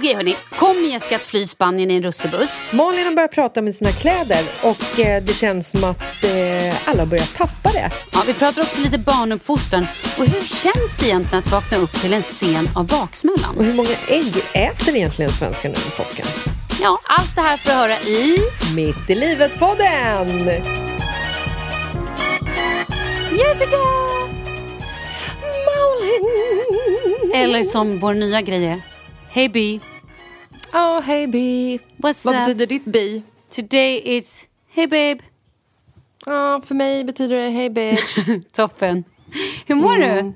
Okej hörni, kom Jessica att fly Spanien i en russebuss. Malin har börjat prata med sina kläder och eh, det känns som att eh, alla börjar tappa det. Ja, vi pratar också lite barnuppfostran. Och hur känns det egentligen att vakna upp till en scen av baksmällan? Och hur många ägg äter egentligen svenskarna under påsken? Ja, allt det här för att höra i... Mitt i livet-podden! Jessica! Malin! Eller som vår nya grej är. Hey B, oh, hej bi. what's Vad up? betyder ditt bi? Today it's Hey babe. Ja, för mig betyder det hej bitch. Toppen. Hur mår du?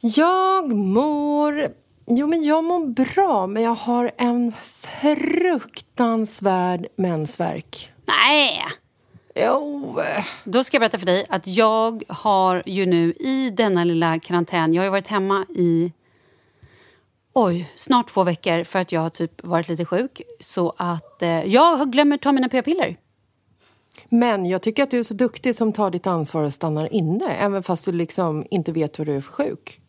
jag mår... Jo, men jag mår bra, men jag har en fruktansvärd mensvärk. Nej. Jo, Då ska jag berätta för dig att jag har ju nu i denna lilla karantän, jag har ju varit hemma i oj, snart två veckor för att jag har typ varit lite sjuk. Så att eh, jag glömt ta mina p-piller. Men jag tycker att du är så duktig som tar ditt ansvar och stannar inne, även fast du liksom inte vet vad du är för sjuk.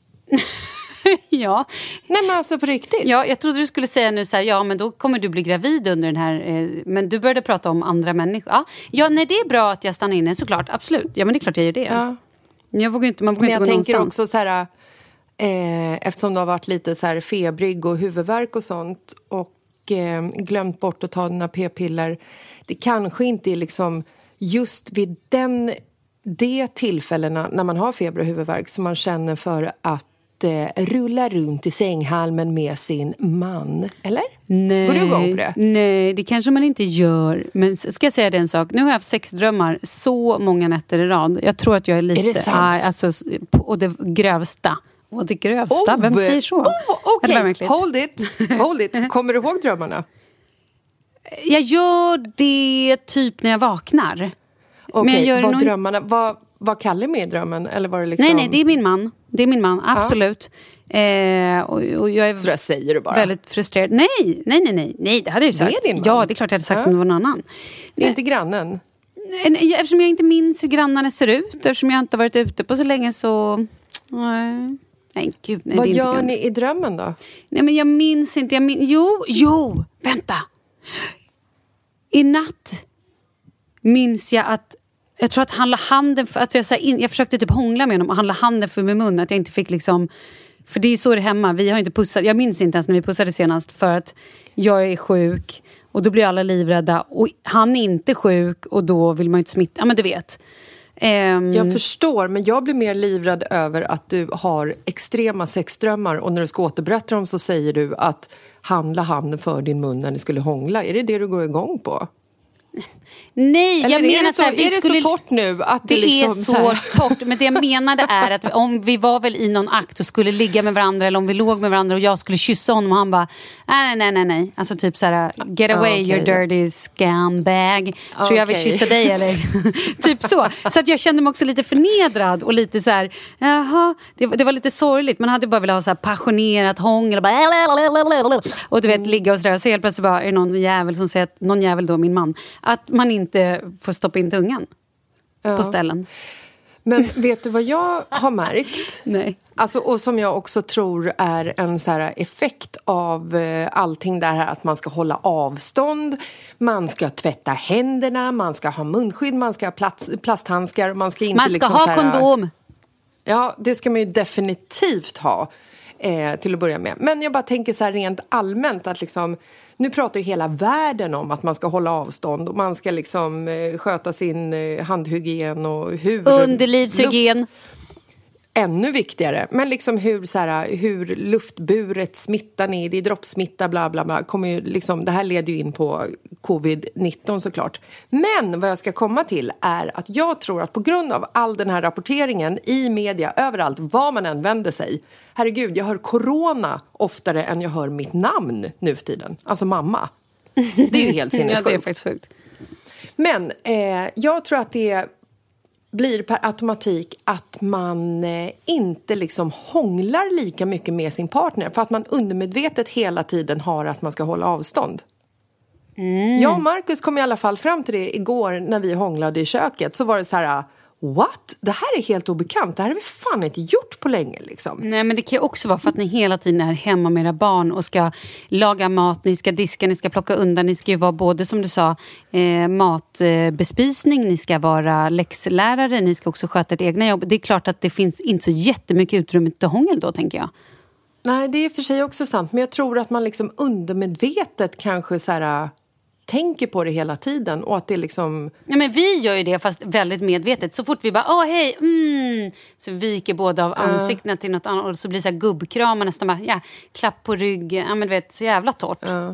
ja. Nej men alltså på riktigt. ja, jag trodde du skulle säga nu så här, ja men då kommer du bli gravid under den här, eh, men du började prata om andra människor. Ja, ja, nej det är bra att jag stannar inne såklart, absolut. Ja men det är klart jag gör det. Ja. Jag vågar inte, man vågar Men inte jag gå tänker någonstans. också så här, eh, eftersom du har varit lite så här febrig och huvudvärk och sånt och eh, glömt bort att ta dina p-piller. Det kanske inte är liksom just vid den, de tillfällena när man har feber och huvudvärk som man känner för att eh, rulla runt i sänghalmen med sin man. Eller? Nej, Går du igång på det? Nej, det kanske man inte gör. Men ska jag säga dig en sak? Nu har jag haft sexdrömmar så många nätter i rad. Jag tror att jag är lite... Är det sant? Aj, alltså, och det grövsta. Och det grövsta? Vem säger så? Oh, Ja, det Okej, märkligt. hold it. Hold it. Kommer du ihåg drömmarna? Jag gör det typ när jag vaknar. Okej, jag gör var nog- drömmarna... Var, var Kalle med i drömmen? Eller var det liksom... Nej, nej, det är min man. Det är min man, absolut. Eh, och, och jag är Så där säger du bara. väldigt frustrerad. Nej, nej, nej, nej, nej, det hade jag ju Det är sagt. din man. Ja, det är klart jag hade sagt Ja. om det var någon annan. Det är inte grannen? Eftersom jag inte minns hur grannarna ser ut, eftersom jag inte har varit ute på så länge så... Nej, nej gud. Nej, Vad gör ni i drömmen då? Nej, men jag minns inte. Jag min... Jo, jo, vänta. I natt minns jag att jag tror att han la handen för, att jag, så in, jag försökte typ hångla med honom och han la handen för min mun. Att jag inte fick liksom... För det är så det är hemma. Vi har inte pussat. Jag minns inte ens när vi pussade senast för att jag är sjuk och då blir alla livrädda. Och han är inte sjuk och då vill man ju inte smitta. Ja men du vet. Um, Jag förstår, men jag blir mer livrädd över att du har extrema sexdrömmar och när du ska återberätta dem så säger du att handla handen för din mun när ni skulle hångla. Är det det du går igång på? Nej, Eller jag menar så, så här, vi är det skulle... så torrt nu att det, Det liksom är så här- torrt. Men det jag menade är att om vi var väl i någon akt och skulle ligga med varandra eller om vi låg med varandra och jag skulle kyssa honom och han bara nej, nej, nej, nej. Alltså typ så här, get away okej. your dirty scumbag. Tror jag vill kyssa dig eller? typ så. Så att jag kände mig också lite förnedrad och lite så här, jaha, det, var- det var lite sorgligt. Man hade bara velat ha så här passionerat hångel och bara och du vet ligga och sådär. Så helt plötsligt bara är det någon jävel som säger att, någon jävel då, min man, att man inte får stoppa in tungan på ställen. Men vet du vad jag har märkt? Nej. Alltså, och som jag också tror är en så här effekt av eh, allting det här att man ska hålla avstånd, man ska tvätta händerna, man ska ha munskydd, man ska ha plats, plasthandskar, man ska inte Man ska liksom ha här, kondom. Ja, det ska man ju definitivt ha eh, till att börja med. Men jag bara tänker så här rent allmänt att liksom nu pratar ju hela världen om att man ska hålla avstånd och man ska liksom eh, sköta sin eh, handhygien och hur... Underlivshygien. Ännu viktigare. Men liksom hur, så här, hur luftburet smittan är, det är droppsmitta, bla bla bla. Kommer ju liksom, det här leder ju in på covid-19 såklart. Men vad jag ska komma till är att jag tror att på grund av all den här rapporteringen i media, överallt, var man än vänder sig. Herregud, jag hör corona oftare än jag hör mitt namn nu för tiden. Alltså mamma. Det är ju helt Ja, det är sinnessjukt. faktiskt sjukt. Men eh, jag tror att det blir per automatik att man eh, inte liksom hånglar lika mycket med sin partner för att man undermedvetet hela tiden har att man ska hålla avstånd. Jag och Marcus kom i alla fall fram till det igår när vi hånglade i köket. Så var det så här, what? Det här är helt obekant. Det här har vi fan inte gjort på länge. Liksom. Nej, men det kan också vara för att ni hela tiden är hemma med era barn och ska laga mat, ni ska diska, ni ska plocka undan. Ni ska ju vara både, som du sa, eh, matbespisning, ni ska vara läxlärare, ni ska också sköta ert egna jobb. Det är klart att det finns inte så jättemycket utrymme till hångel då, tänker jag. Nej, det är för sig också sant. Men jag tror att man liksom undermedvetet kanske så här, tänker på det hela tiden. Och att det liksom... Ja, men vi gör ju det, fast väldigt medvetet. Så fort vi bara åh hej, mm, så viker båda av ansiktena uh. till något annat och så blir det så här gubbkramar nästan bara, ja, klapp på ryggen, ja men du vet, så jävla torrt. Uh.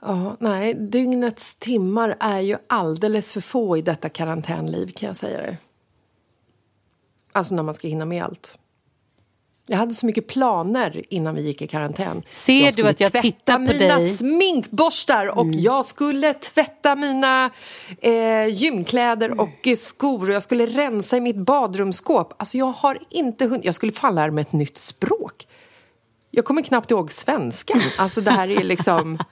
Ja, nej, dygnets timmar är ju alldeles för få i detta karantänliv kan jag säga det. Alltså när man ska hinna med allt. Jag hade så mycket planer innan vi gick i karantän. Ser du att jag tittar på dig? Jag skulle tvätta mina sminkborstar och mm. jag skulle tvätta mina eh, gymkläder mm. och eh, skor och jag skulle rensa i mitt badrumsskåp. Alltså jag har inte hunnit. Jag skulle fan lära mig ett nytt språk. Jag kommer knappt ihåg svenskan. Alltså det här är liksom...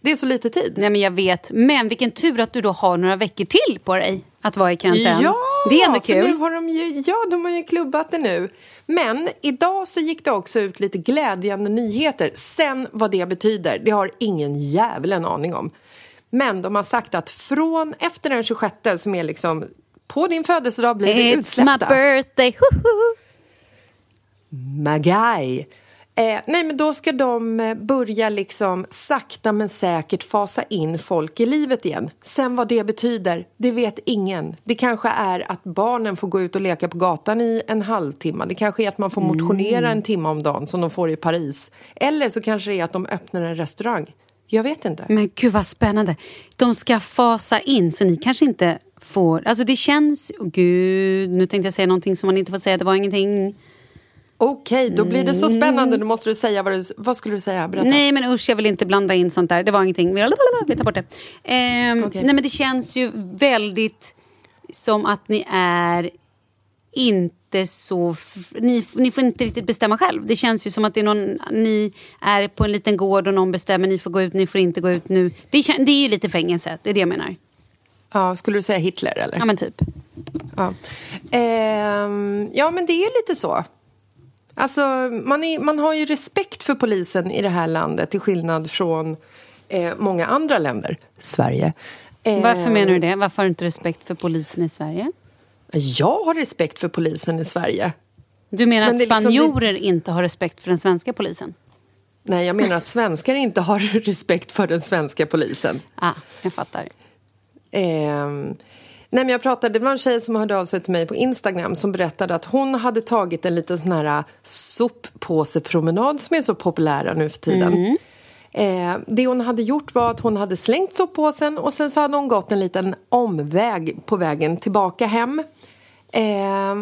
Det är så lite tid. Nej, men jag vet. Men vilken tur att du då har några veckor till på dig att vara i karantän. Ja, det är ändå kul. Nu har de ju, ja, de har ju klubbat det nu. Men idag så gick det också ut lite glädjande nyheter. Sen vad det betyder, det har ingen jävel en aning om. Men de har sagt att från efter den 26 som är liksom på din födelsedag blir It's utsläppta. It's my birthday! Magai. Eh, nej, men då ska de eh, börja liksom sakta men säkert fasa in folk i livet igen. Sen vad det betyder, det vet ingen. Det kanske är att barnen får gå ut och leka på gatan i en halvtimme. Det kanske är att man får motionera mm. en timme om dagen som de får i Paris. Eller så kanske det är att de öppnar en restaurang. Jag vet inte. Men gud vad spännande. De ska fasa in, så ni kanske inte får... Alltså det känns... Oh, gud, nu tänkte jag säga någonting som man inte får säga. Det var ingenting. Okej, okay, då blir det så spännande. Då måste du säga vad, du, vad skulle du säga? Berätta. Nej, men usch, jag vill inte blanda in sånt där. Det var ingenting. Vi tar bort det. Eh, okay. Nej, men det känns ju väldigt som att ni är inte så... Ni, ni får inte riktigt bestämma själv. Det känns ju som att det är någon, ni är på en liten gård och någon bestämmer ni får gå ut, ni får inte gå ut nu. Det, det är ju lite fängelse, det är det jag menar. Ja, skulle du säga Hitler eller? Ja, men typ. Ja, eh, ja men det är ju lite så. Alltså, man, är, man har ju respekt för polisen i det här landet till skillnad från eh, många andra länder. Sverige. Eh, Varför menar du det? Varför har du inte respekt för polisen i Sverige? Jag har respekt för polisen i Sverige. Du menar Men att spanjorer liksom, inte har respekt för den svenska polisen? Nej, jag menar att svenskar inte har respekt för den svenska polisen. Ah, jag fattar. Eh, Nej, men jag pratade, det var en tjej som hörde av sig till mig på Instagram som berättade att hon hade tagit en liten sån här äh, soppåsepromenad som är så populära nu för tiden. Mm. Eh, det hon hade gjort var att hon hade slängt soppåsen och sen så hade hon gått en liten omväg på vägen tillbaka hem. Eh,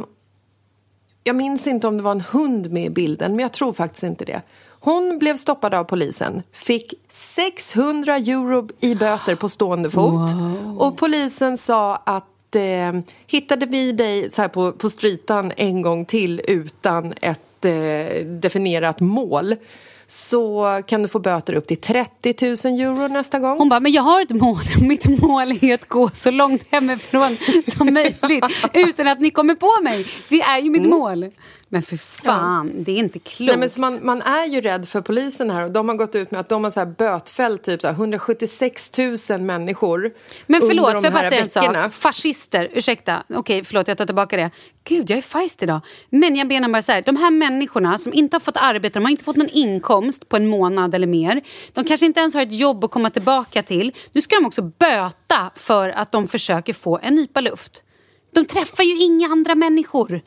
jag minns inte om det var en hund med i bilden, men jag tror faktiskt inte det. Hon blev stoppad av polisen, fick 600 euro i böter på stående fot. Wow. Och polisen sa att eh, hittade vi dig så här på, på streetan en gång till utan ett eh, definierat mål så kan du få böter upp till 30 000 euro nästa gång. Hon bara, men jag har ett mål. Mitt mål är att gå så långt hemifrån som möjligt utan att ni kommer på mig. Det är ju mitt mm. mål. Men för fan, ja. det är inte klokt. Nej, men man, man, är ju rädd för polisen här och de har gått ut med att de har så här bötfällt typ så 176 000 människor Men förlåt, får jag bara säga en sak? Fascister, ursäkta. Okej, okay, förlåt, jag tar tillbaka det. Gud, jag är feist idag. Men jag menar bara så här, de här människorna som inte har fått arbeta, de har inte fått någon inkomst på en månad eller mer. De kanske inte ens har ett jobb att komma tillbaka till. Nu ska de också böta för att de försöker få en nypa luft. De träffar ju inga andra människor.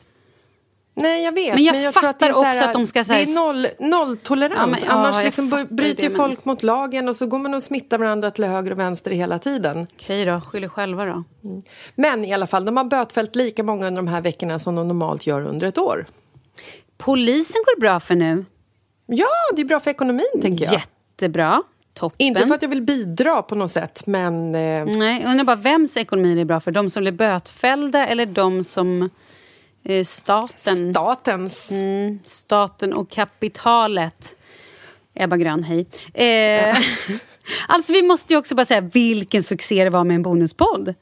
Nej, jag vet. Men jag, men jag fattar att också här, att de ska... säga... det är noll, nolltolerans. Ja, ja, Annars liksom bryter det, folk men... mot lagen och så går man och smittar varandra till höger och vänster hela tiden. Okej då, skyll er själva då. Mm. Men i alla fall, de har bötfällt lika många under de här veckorna som de normalt gör under ett år. Polisen går bra för nu. Ja, det är bra för ekonomin, tänker jag. Jättebra. Toppen. Inte för att jag vill bidra på något sätt, men... Eh... Nej, undrar bara vems ekonomi är bra för? De som blir bötfällda eller de som staten. Statens. Mm, staten och kapitalet. Ebba Grön, hej. Eh, ja. alltså vi måste ju också bara säga vilken succé det var med en bonuspodd.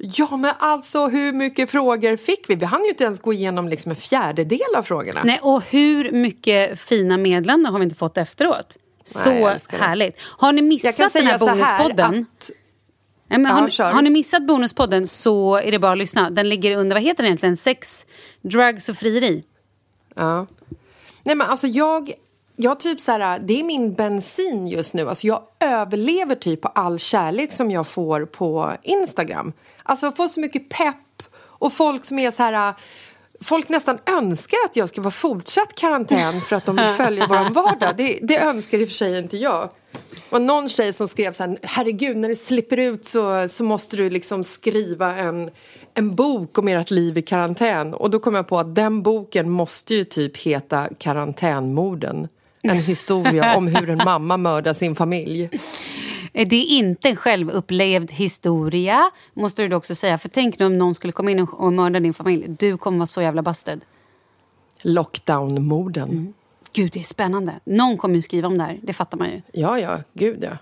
Ja, men alltså hur mycket frågor fick vi? Vi hann ju inte ens gå igenom liksom en fjärdedel av frågorna. Nej, och hur mycket fina meddelanden har vi inte fått efteråt? Så Nej, härligt. Har ni missat den här bonuspodden? Nej, men har, ja, har, ni missat bonuspodden så är det bara att lyssna. Den ligger under, vad heter den egentligen? Sex, drugs och frieri. Ja. Nej men alltså jag, jag typ så här, det är min bensin just nu. Alltså jag överlever typ på all kärlek som jag får på Instagram. Alltså jag får så mycket pepp och folk som är så här Folk nästan önskar att jag ska vara fortsatt karantän för att de vill följa vår vardag. Det, det önskar i och för sig inte jag. Och någon tjej som skrev så här, herregud när du slipper ut så, så måste du liksom skriva en, en bok om ert liv i karantän. Och då kom jag på att den boken måste ju typ heta Karantänmorden. En historia om hur en mamma mördar sin familj. Det är inte en självupplevd historia, måste du också säga. För tänk nu om någon skulle komma in och mörda din familj. Du kommer vara så jävla busted. Lockdown-morden. Mm. Gud, det är spännande. Någon kommer ju skriva om det här, det fattar man ju. Ja, ja. Gud, ja.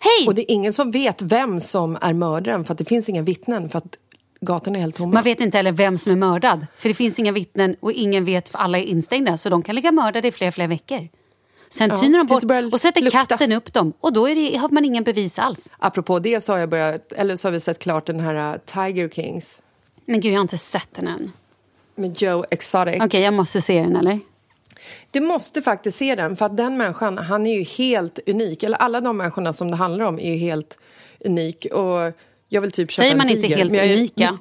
Hej! Och det är ingen som vet vem som är mördaren, för att det finns inga vittnen. För att gatorna är helt tomma. Man vet inte heller vem som är mördad. För det finns inga vittnen och ingen vet, för alla är instängda. Så de kan ligga mördade i flera, flera veckor. Sen ja, tynar de bort och sätter lukta. katten upp dem. Och då det, har man ingen bevis alls. Apropå det så har, jag börjat, eller så har vi sett klart den här uh, Tiger Kings. Men gud, jag har inte sett den än. Med Joe Exotic. Okej, okay, jag måste se den eller? Du måste faktiskt se den, för att den människan, han är ju helt unik. Eller alla de människorna som det handlar om är ju helt unik. Och jag vill typ köpa Säger man en tiger, inte helt är... unika?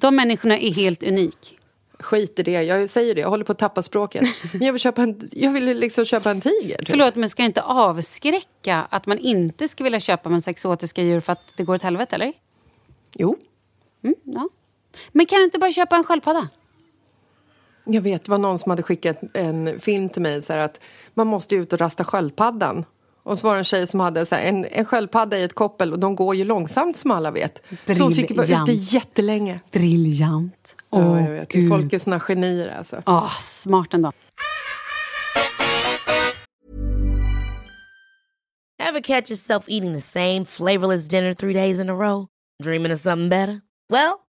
De människorna är helt unik. Skit i det, jag säger det, jag håller på att tappa språket. Men jag vill, köpa en, jag vill liksom köpa en tiger. Typ. Förlåt, men ska inte avskräcka att man inte ska vilja köpa massa exotiska djur för att det går åt helvete, eller? Jo. Mm, ja. Men kan du inte bara köpa en sköldpadda? Jag vet, det var någon som hade skickat en film till mig så att man måste ut och rasta sköldpaddan. Och så var det en tjej som hade så en, en sköldpadda i ett koppel och de går ju långsamt som alla vet. Brilliant. Så hon fick vara ute jättelänge. Briljant. Oh, ja, jag vet. Gud. Folk är såna genier alltså. Oh, smart ändå. Have catch yourself eating the same flavorless dinner three days in a row? Dreaming of something better? Well,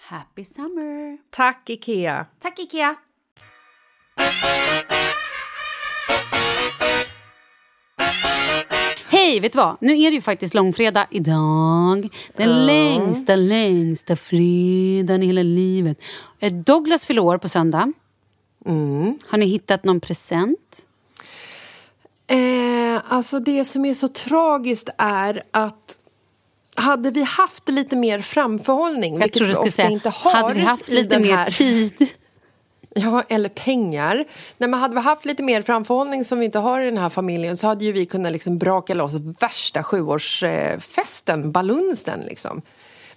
Happy summer! Tack, Ikea! Tack, Ikea! Hej, vet du vad? Nu är det ju faktiskt långfredag idag. Den längsta, längsta fredagen i hela livet. Eh, Douglas fyller år på söndag. Har ni hittat någon present? Eh, alltså det som är så tragiskt är att hade vi haft lite mer framförhållning, Jag vilket vi ofta säga, inte har hade vi haft lite mer här- tid? Ja, eller pengar. Nej, men hade vi haft lite mer framförhållning som vi inte har i den här familjen så hade ju vi kunnat liksom braka loss värsta sjuårsfesten, balunsen liksom.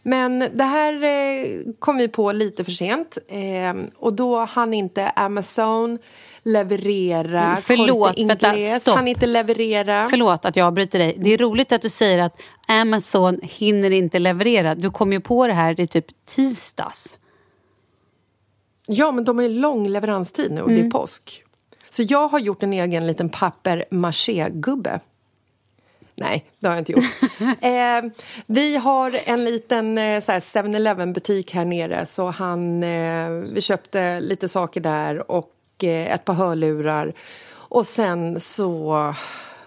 Men det här eh, kom vi på lite för sent eh, och då hann inte Amazon leverera. Förlåt, vänta, stopp. hann inte leverera. Förlåt att jag avbryter dig. Det är roligt att du säger att Amazon hinner inte leverera. Du kom ju på det här i typ tisdags. Ja, men de har ju lång leveranstid nu och Mm. det är påsk. Så jag har gjort en egen liten papper-maché-gubbe. Nej, det har jag inte gjort. eh, vi har en liten eh, så här 7-Eleven-butik här nere så han, eh, vi köpte lite saker där och eh, ett par hörlurar. Och sen så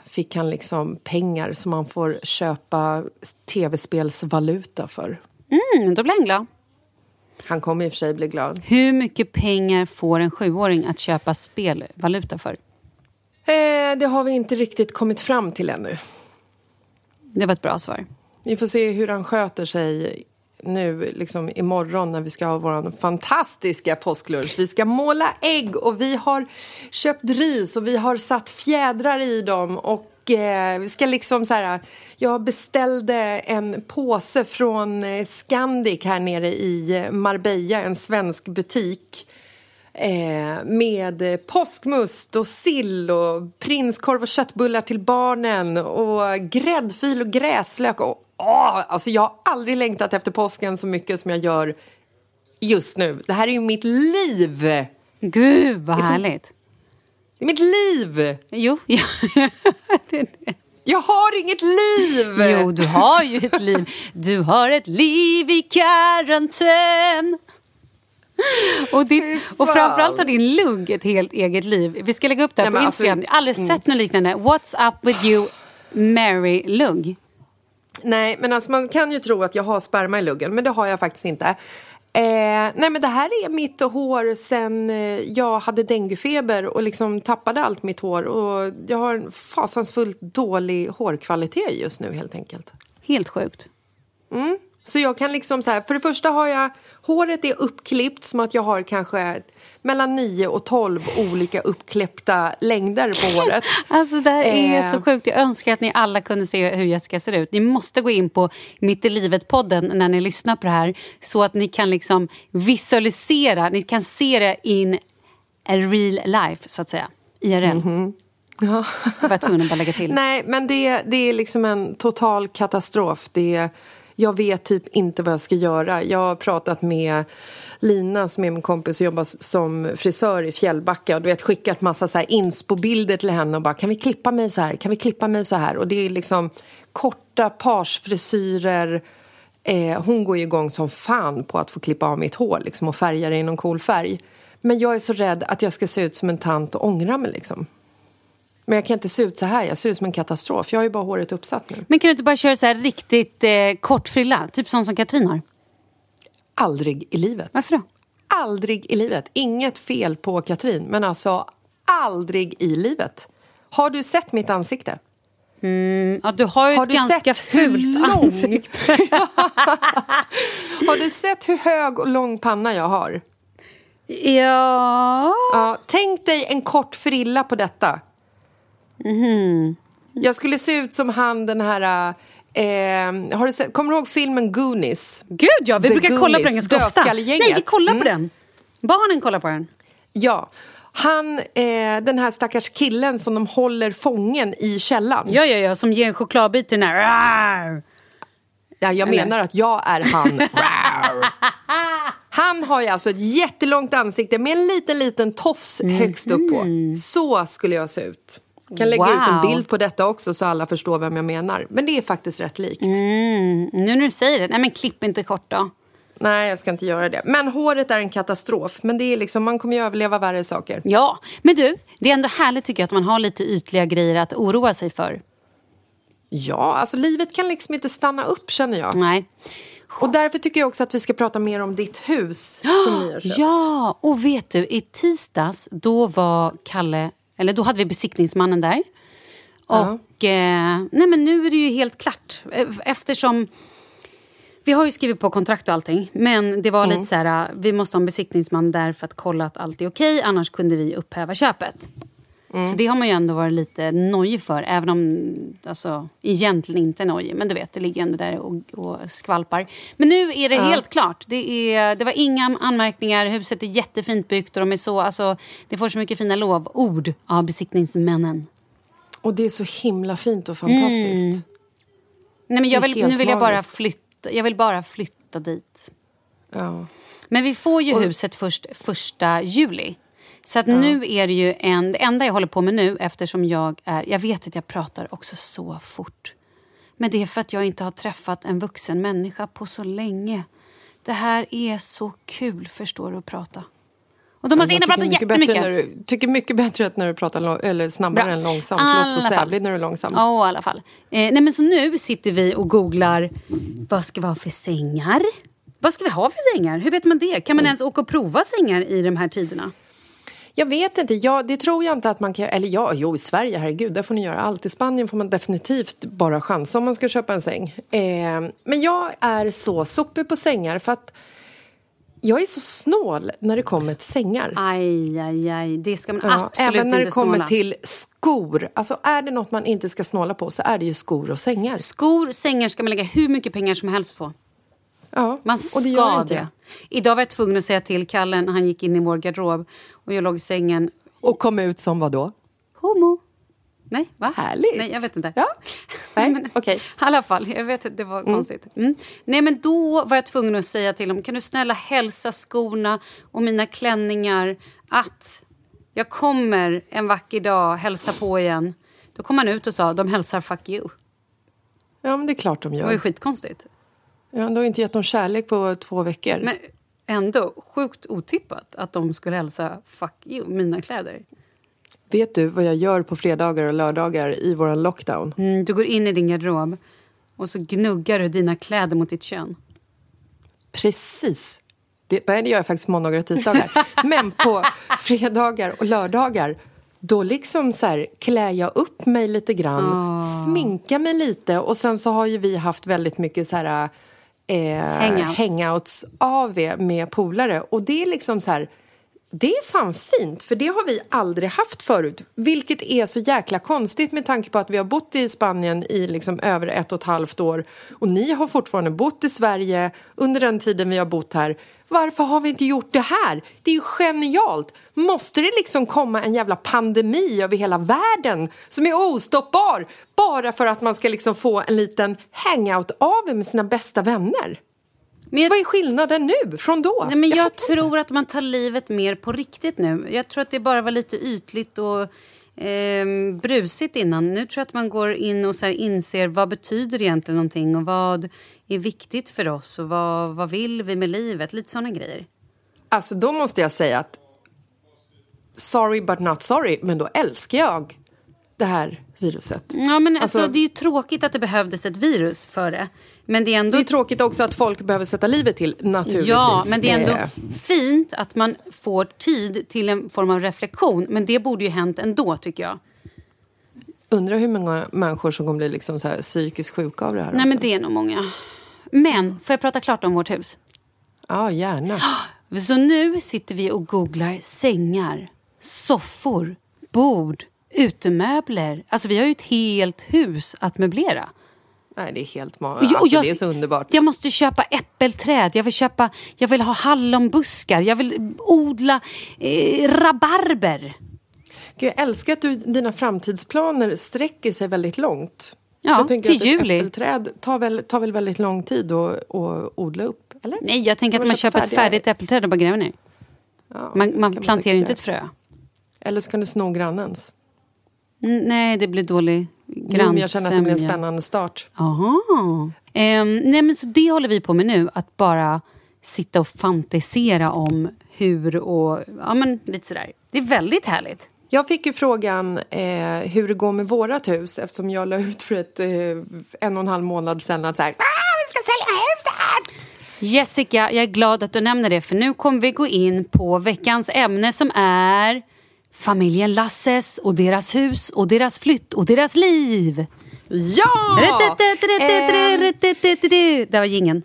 fick han liksom pengar som man får köpa tv-spelsvaluta för. Mm, då blir han glad. Han kommer i och för sig bli glad. Hur mycket pengar får en sjuåring att köpa spelvaluta för? Eh, det har vi inte riktigt kommit fram till ännu. Det var ett bra svar. Vi får se hur han sköter sig nu liksom imorgon när vi ska ha vår fantastiska påsklunch. Vi ska måla ägg och vi har köpt ris och vi har satt fjädrar i dem och eh, vi ska liksom så här, jag beställde en påse från eh, Scandic här nere i Marbella, en svensk butik eh, med påskmust och sill och prinskorv och köttbullar till barnen och gräddfil och gräslök. Och, åh, alltså jag har aldrig längtat efter påsken så mycket som jag gör just nu. Det här är ju mitt liv! Det Gud, vad härligt. är mitt liv! Jo, ja. det är det. Jag har inget liv! jo, du har ju ett liv. Du har ett liv i karantän. Och, din, och framförallt har din lugg ett helt eget liv. Vi ska lägga upp det här Nej, på alltså- Instagram. Jag har aldrig sett något liknande. What's up with you, Mary Lugg? Nej, men alltså man kan ju tro att jag har sperma i luggen, men det har jag faktiskt inte. Eh, nej, men det här är mitt hår sen eh, jag hade denguefeber och liksom tappade allt mitt hår. Och jag har en fasansfullt dålig hårkvalitet just nu helt enkelt. Helt sjukt. Så jag kan liksom så här, för det första har jag, håret är uppklippt som att jag har kanske mellan 9 och 12 olika uppklippta längder på håret. Alltså det här är Eh. så sjukt. Jag önskar att ni alla kunde se hur Jessica ser ut. Ni måste gå in på Mitt i livet-podden när ni lyssnar på det här så att ni kan liksom visualisera, ni kan se det in real life, så att säga. IRL. Ja. Jag var tvungen att bara lägga till. Nej, men det, det är liksom en total katastrof. Det, jag vet typ inte vad jag ska göra. Jag har pratat med Lina som är min kompis och jobbar som frisör i Fjällbacka och du vet skickat massa så här inspo-bilder till henne och bara kan vi klippa mig så här, kan vi klippa mig så här och det är liksom korta parsfrisyrer eh, hon går ju igång som fan på att få klippa av mitt hår liksom, och färga det i någon cool färg. Men jag är så rädd att jag ska se ut som en tant och ångra mig liksom. Men jag kan inte se ut så här, jag ser ut som en katastrof. Jag har ju bara håret uppsatt nu. Men kan du inte bara köra så här riktigt eh, kort frilla? Typ sån som Katrin har. Aldrig i livet. Varför då? Aldrig i livet. Inget fel på Katrin, men alltså aldrig i livet. Har du sett mitt ansikte? Ja, du har ju Har ett du ganska fult ansikte. Har du sett hur hög och lång panna jag har? Ja... Ja, tänk dig en kort frilla på detta. Mhm. Jag skulle se ut som han den här... Eh, har du sett, kommer du ihåg filmen Goonies? Gud ja, vi The brukar kolla på den Goonies, ganska ofta. Nej, vi kollar på Mm. den. Barnen kollar på den. Ja. Han, eh, den här stackars killen som de håller fången i källan. Ja, ja, ja, som ger en chokladbit till den här. Rar! Ja, jag Eller? menar att jag är han. Han har ju alltså ett jättelångt ansikte med en liten, liten tofs högst upp på. Så skulle jag se ut. Jag kan lägga ut en Wow. bild på detta också så alla förstår vem jag menar. Men det är faktiskt rätt likt. Nu när du säger det, nej men klipp inte kort då. Nej, jag ska inte göra det. Men håret är en katastrof. Men det är liksom, man kommer ju överleva värre saker. Ja, men du, det är ändå härligt tycker jag att man har lite ytliga grejer att oroa sig för. Ja, alltså livet kan liksom inte stanna upp känner jag. Nej. Och därför tycker jag också att vi ska prata mer om ditt hus som ni har köpt. Ja, och vet du, i tisdags då var Kalle, eller då hade vi besiktningsmannen där. Och eh, nej men nu är det ju helt klart. Eh, Eftersom vi har ju skrivit på kontrakt och allting. Men det var lite så här, vi måste ha en besiktningsman där för att kolla att allt är okej. Annars kunde vi upphäva köpet. Så det har man ju ändå varit lite nojig för. Även om, alltså egentligen inte nojig. Men du vet, det ligger ändå där och, och skvalpar. Men nu är det helt klart. Det, är, det var inga anmärkningar. Huset är jättefint byggt och de är så, alltså, det får så mycket fina lovord av besiktningsmännen. Och det är så himla fint och fantastiskt. Nej, men jag vill, nu vill jag bara magiskt. flytta, jag vill bara flytta dit. Ja. Men vi får ju huset först första juli. Så att nu är det ju en, det enda jag håller på med nu eftersom jag är, jag vet att jag pratar också så fort. Men det är för att jag inte har träffat en vuxen människa på så länge. Det här är så kul, förstår du, att prata. Och de har så Jag tycker pratat mycket bättre jättemycket. när du, tycker mycket bättre att när du pratar eller snabbare Bra. än långsamt. Låter så alla fall. sävligt när du är långsam. Ja, i alla fall. Eh, nej, men så nu sitter vi och googlar vad ska vi ha för sängar? Vad ska vi ha för sängar? Hur vet man det? Kan man ens åka och prova sängar i de här tiderna? Jag vet inte, jag, det tror jag inte att man kan... Eller ja, jo, i Sverige, herregud, där får ni göra allt. I Spanien får man definitivt bara chansa om man ska köpa en säng. Eh, men jag är så sopig på sängar för att jag är så snål när det kommer till sängar. Aj, aj, aj. Det ska man Ja, absolut även när inte det kommer snåla. till skor. Alltså är det något man inte ska snåla på så är det ju skor och sängar. Skor, sängar ska man lägga hur mycket pengar som helst på. Ja, Man ska det gör det. Idag var jag tvungen att säga till Kalle när han gick in i vår garderob och jag låg i sängen. Och kom ut som vad då? Homo. Nej, va? Härligt. Nej, jag vet inte. Ja. Nej, Men- okej. I alla fall, jag vet att det var konstigt. Mm. Nej, men då var jag tvungen att säga till honom, kan du snälla hälsa skorna och mina klänningar att jag kommer en vacker dag hälsa på igen. Då kom han ut och sa, de hälsar fuck you. Ja, men det är klart de Det var ju gör. skitkonstigt. Ja, du har inte gett dem kärlek på två veckor. Men ändå sjukt otippat att de skulle hälsa fuck you, mina kläder. Vet du vad jag gör på fredagar och lördagar i våran lockdown? Mm, du går in i din garderob och så gnuggar du dina kläder mot ditt kön. Precis. Det, nej, det gör jag faktiskt måndagar och tisdagar. Men på fredagar och lördagar då liksom så här, klär jag upp mig lite grann, Ah. sminkar mig lite och sen så har ju vi haft väldigt mycket så här eh, Hangouts. hangouts AV med polare och det är liksom så här det är fan fint, för det har vi aldrig haft förut. Vilket är så jäkla konstigt med tanke på att vi har bott i Spanien i liksom över ett och ett halvt år. Och ni har fortfarande bott i Sverige under den tiden vi har bott här. Varför har vi inte gjort det här? Det är ju genialt! Måste det liksom komma en jävla pandemi över hela världen som är ostoppbar bara för att man ska liksom få en liten hangout av med sina bästa vänner? Men jag, Vad är skillnaden nu från då? nej, men jag, fattar tror att man tar livet mer på riktigt nu. Jag tror att det bara var lite ytligt och ehm, brusigt innan. Nu tror jag att man går in och så inser vad betyder egentligen någonting och vad är viktigt för oss och vad, vad vill vi med livet? Lite såna grejer. Alltså då måste jag säga att sorry but not sorry, men då älskar jag det här viruset. Ja, men alltså, Alltså- det är ju tråkigt att det behövdes ett virus för det. Men det är ändå Det är tråkigt också att folk behöver sätta livet till, naturligtvis. Ja, men det är ändå fint att man får tid till en form av reflektion. Men det borde ju hänt ändå, tycker jag. Undrar hur många människor som kommer bli liksom så här psykiskt sjuka av det här. Nej, också. men det är nog många. Men, får jag prata klart om vårt hus? Ja, gärna. Så nu sitter vi och googlar sängar, soffor, bord, utemöbler. Alltså vi har ju ett helt hus att möblera. Nej, det är helt ma- Jo, alltså, jag- Det är så underbart. Jag måste köpa äppelträd, jag vill, köpa, jag vill ha hallonbuskar, jag vill odla eh, rabarber. Gud, jag älskar att du, dina framtidsplaner sträcker sig väldigt långt. Ja, till att ett juli. äppelträd tar väl, tar väl väldigt lång tid att, att odla upp? Eller? Nej, jag tänker att man köper ett färdiga- färdigt äppelträd och bara gräver ner. Ja, Man, man planterar ju inte ett frö. Eller så kan du sno grannens. Nej, det blir dålig Jo, men jag känner att det blir en grannsämja. spännande start. Jaha. Ehm, nej, men så det håller vi på med nu. Att bara sitta och fantisera om hur och... Ja, men lite sådär. Det är väldigt härligt. Jag fick ju frågan eh, hur det går med vårat hus eftersom jag la ut för ett, eh, en och en halv månad sedan att så här, ah, vi ska sälja huset! Jessica, jag är glad att du nämner det för nu kommer vi gå in på veckans ämne som är familjen Lasses och deras hus och deras flytt och deras liv. Ja! Det var ingen.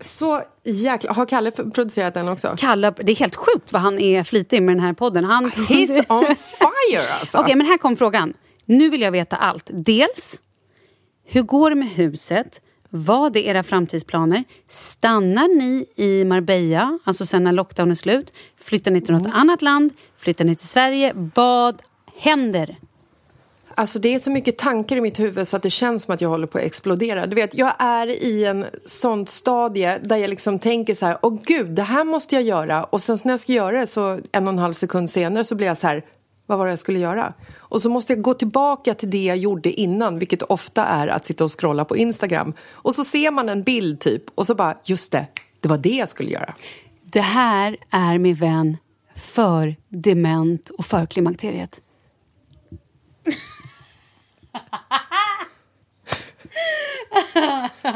så jäkla... Har Kalle producerat den också? Kalle, det är helt sjukt vad han är flitig med den här podden. Han... He's on fire alltså! Okej, men här kom frågan. Nu vill jag veta allt. Dels, hur går det med huset? Vad är era framtidsplaner? Stannar ni i Marbella, alltså sen när lockdown är slut? Flyttar ni till något annat land? Flyttar ni till Sverige? Vad händer? Alltså det är så mycket tankar i mitt huvud så att det känns som att jag håller på att explodera. Du vet, jag är i en sånt stadie där jag liksom tänker så här, åh gud, det här måste jag göra. Och sen när jag ska göra det så en och en halv sekund senare så blir jag så här, vad var det jag skulle göra? Och så måste jag gå tillbaka till det jag gjorde innan, vilket ofta är att sitta och scrolla på Instagram. Och så ser man en bild typ och så bara, just det, det var det jag skulle göra. Det här är min vän för dement och för klimakteriet.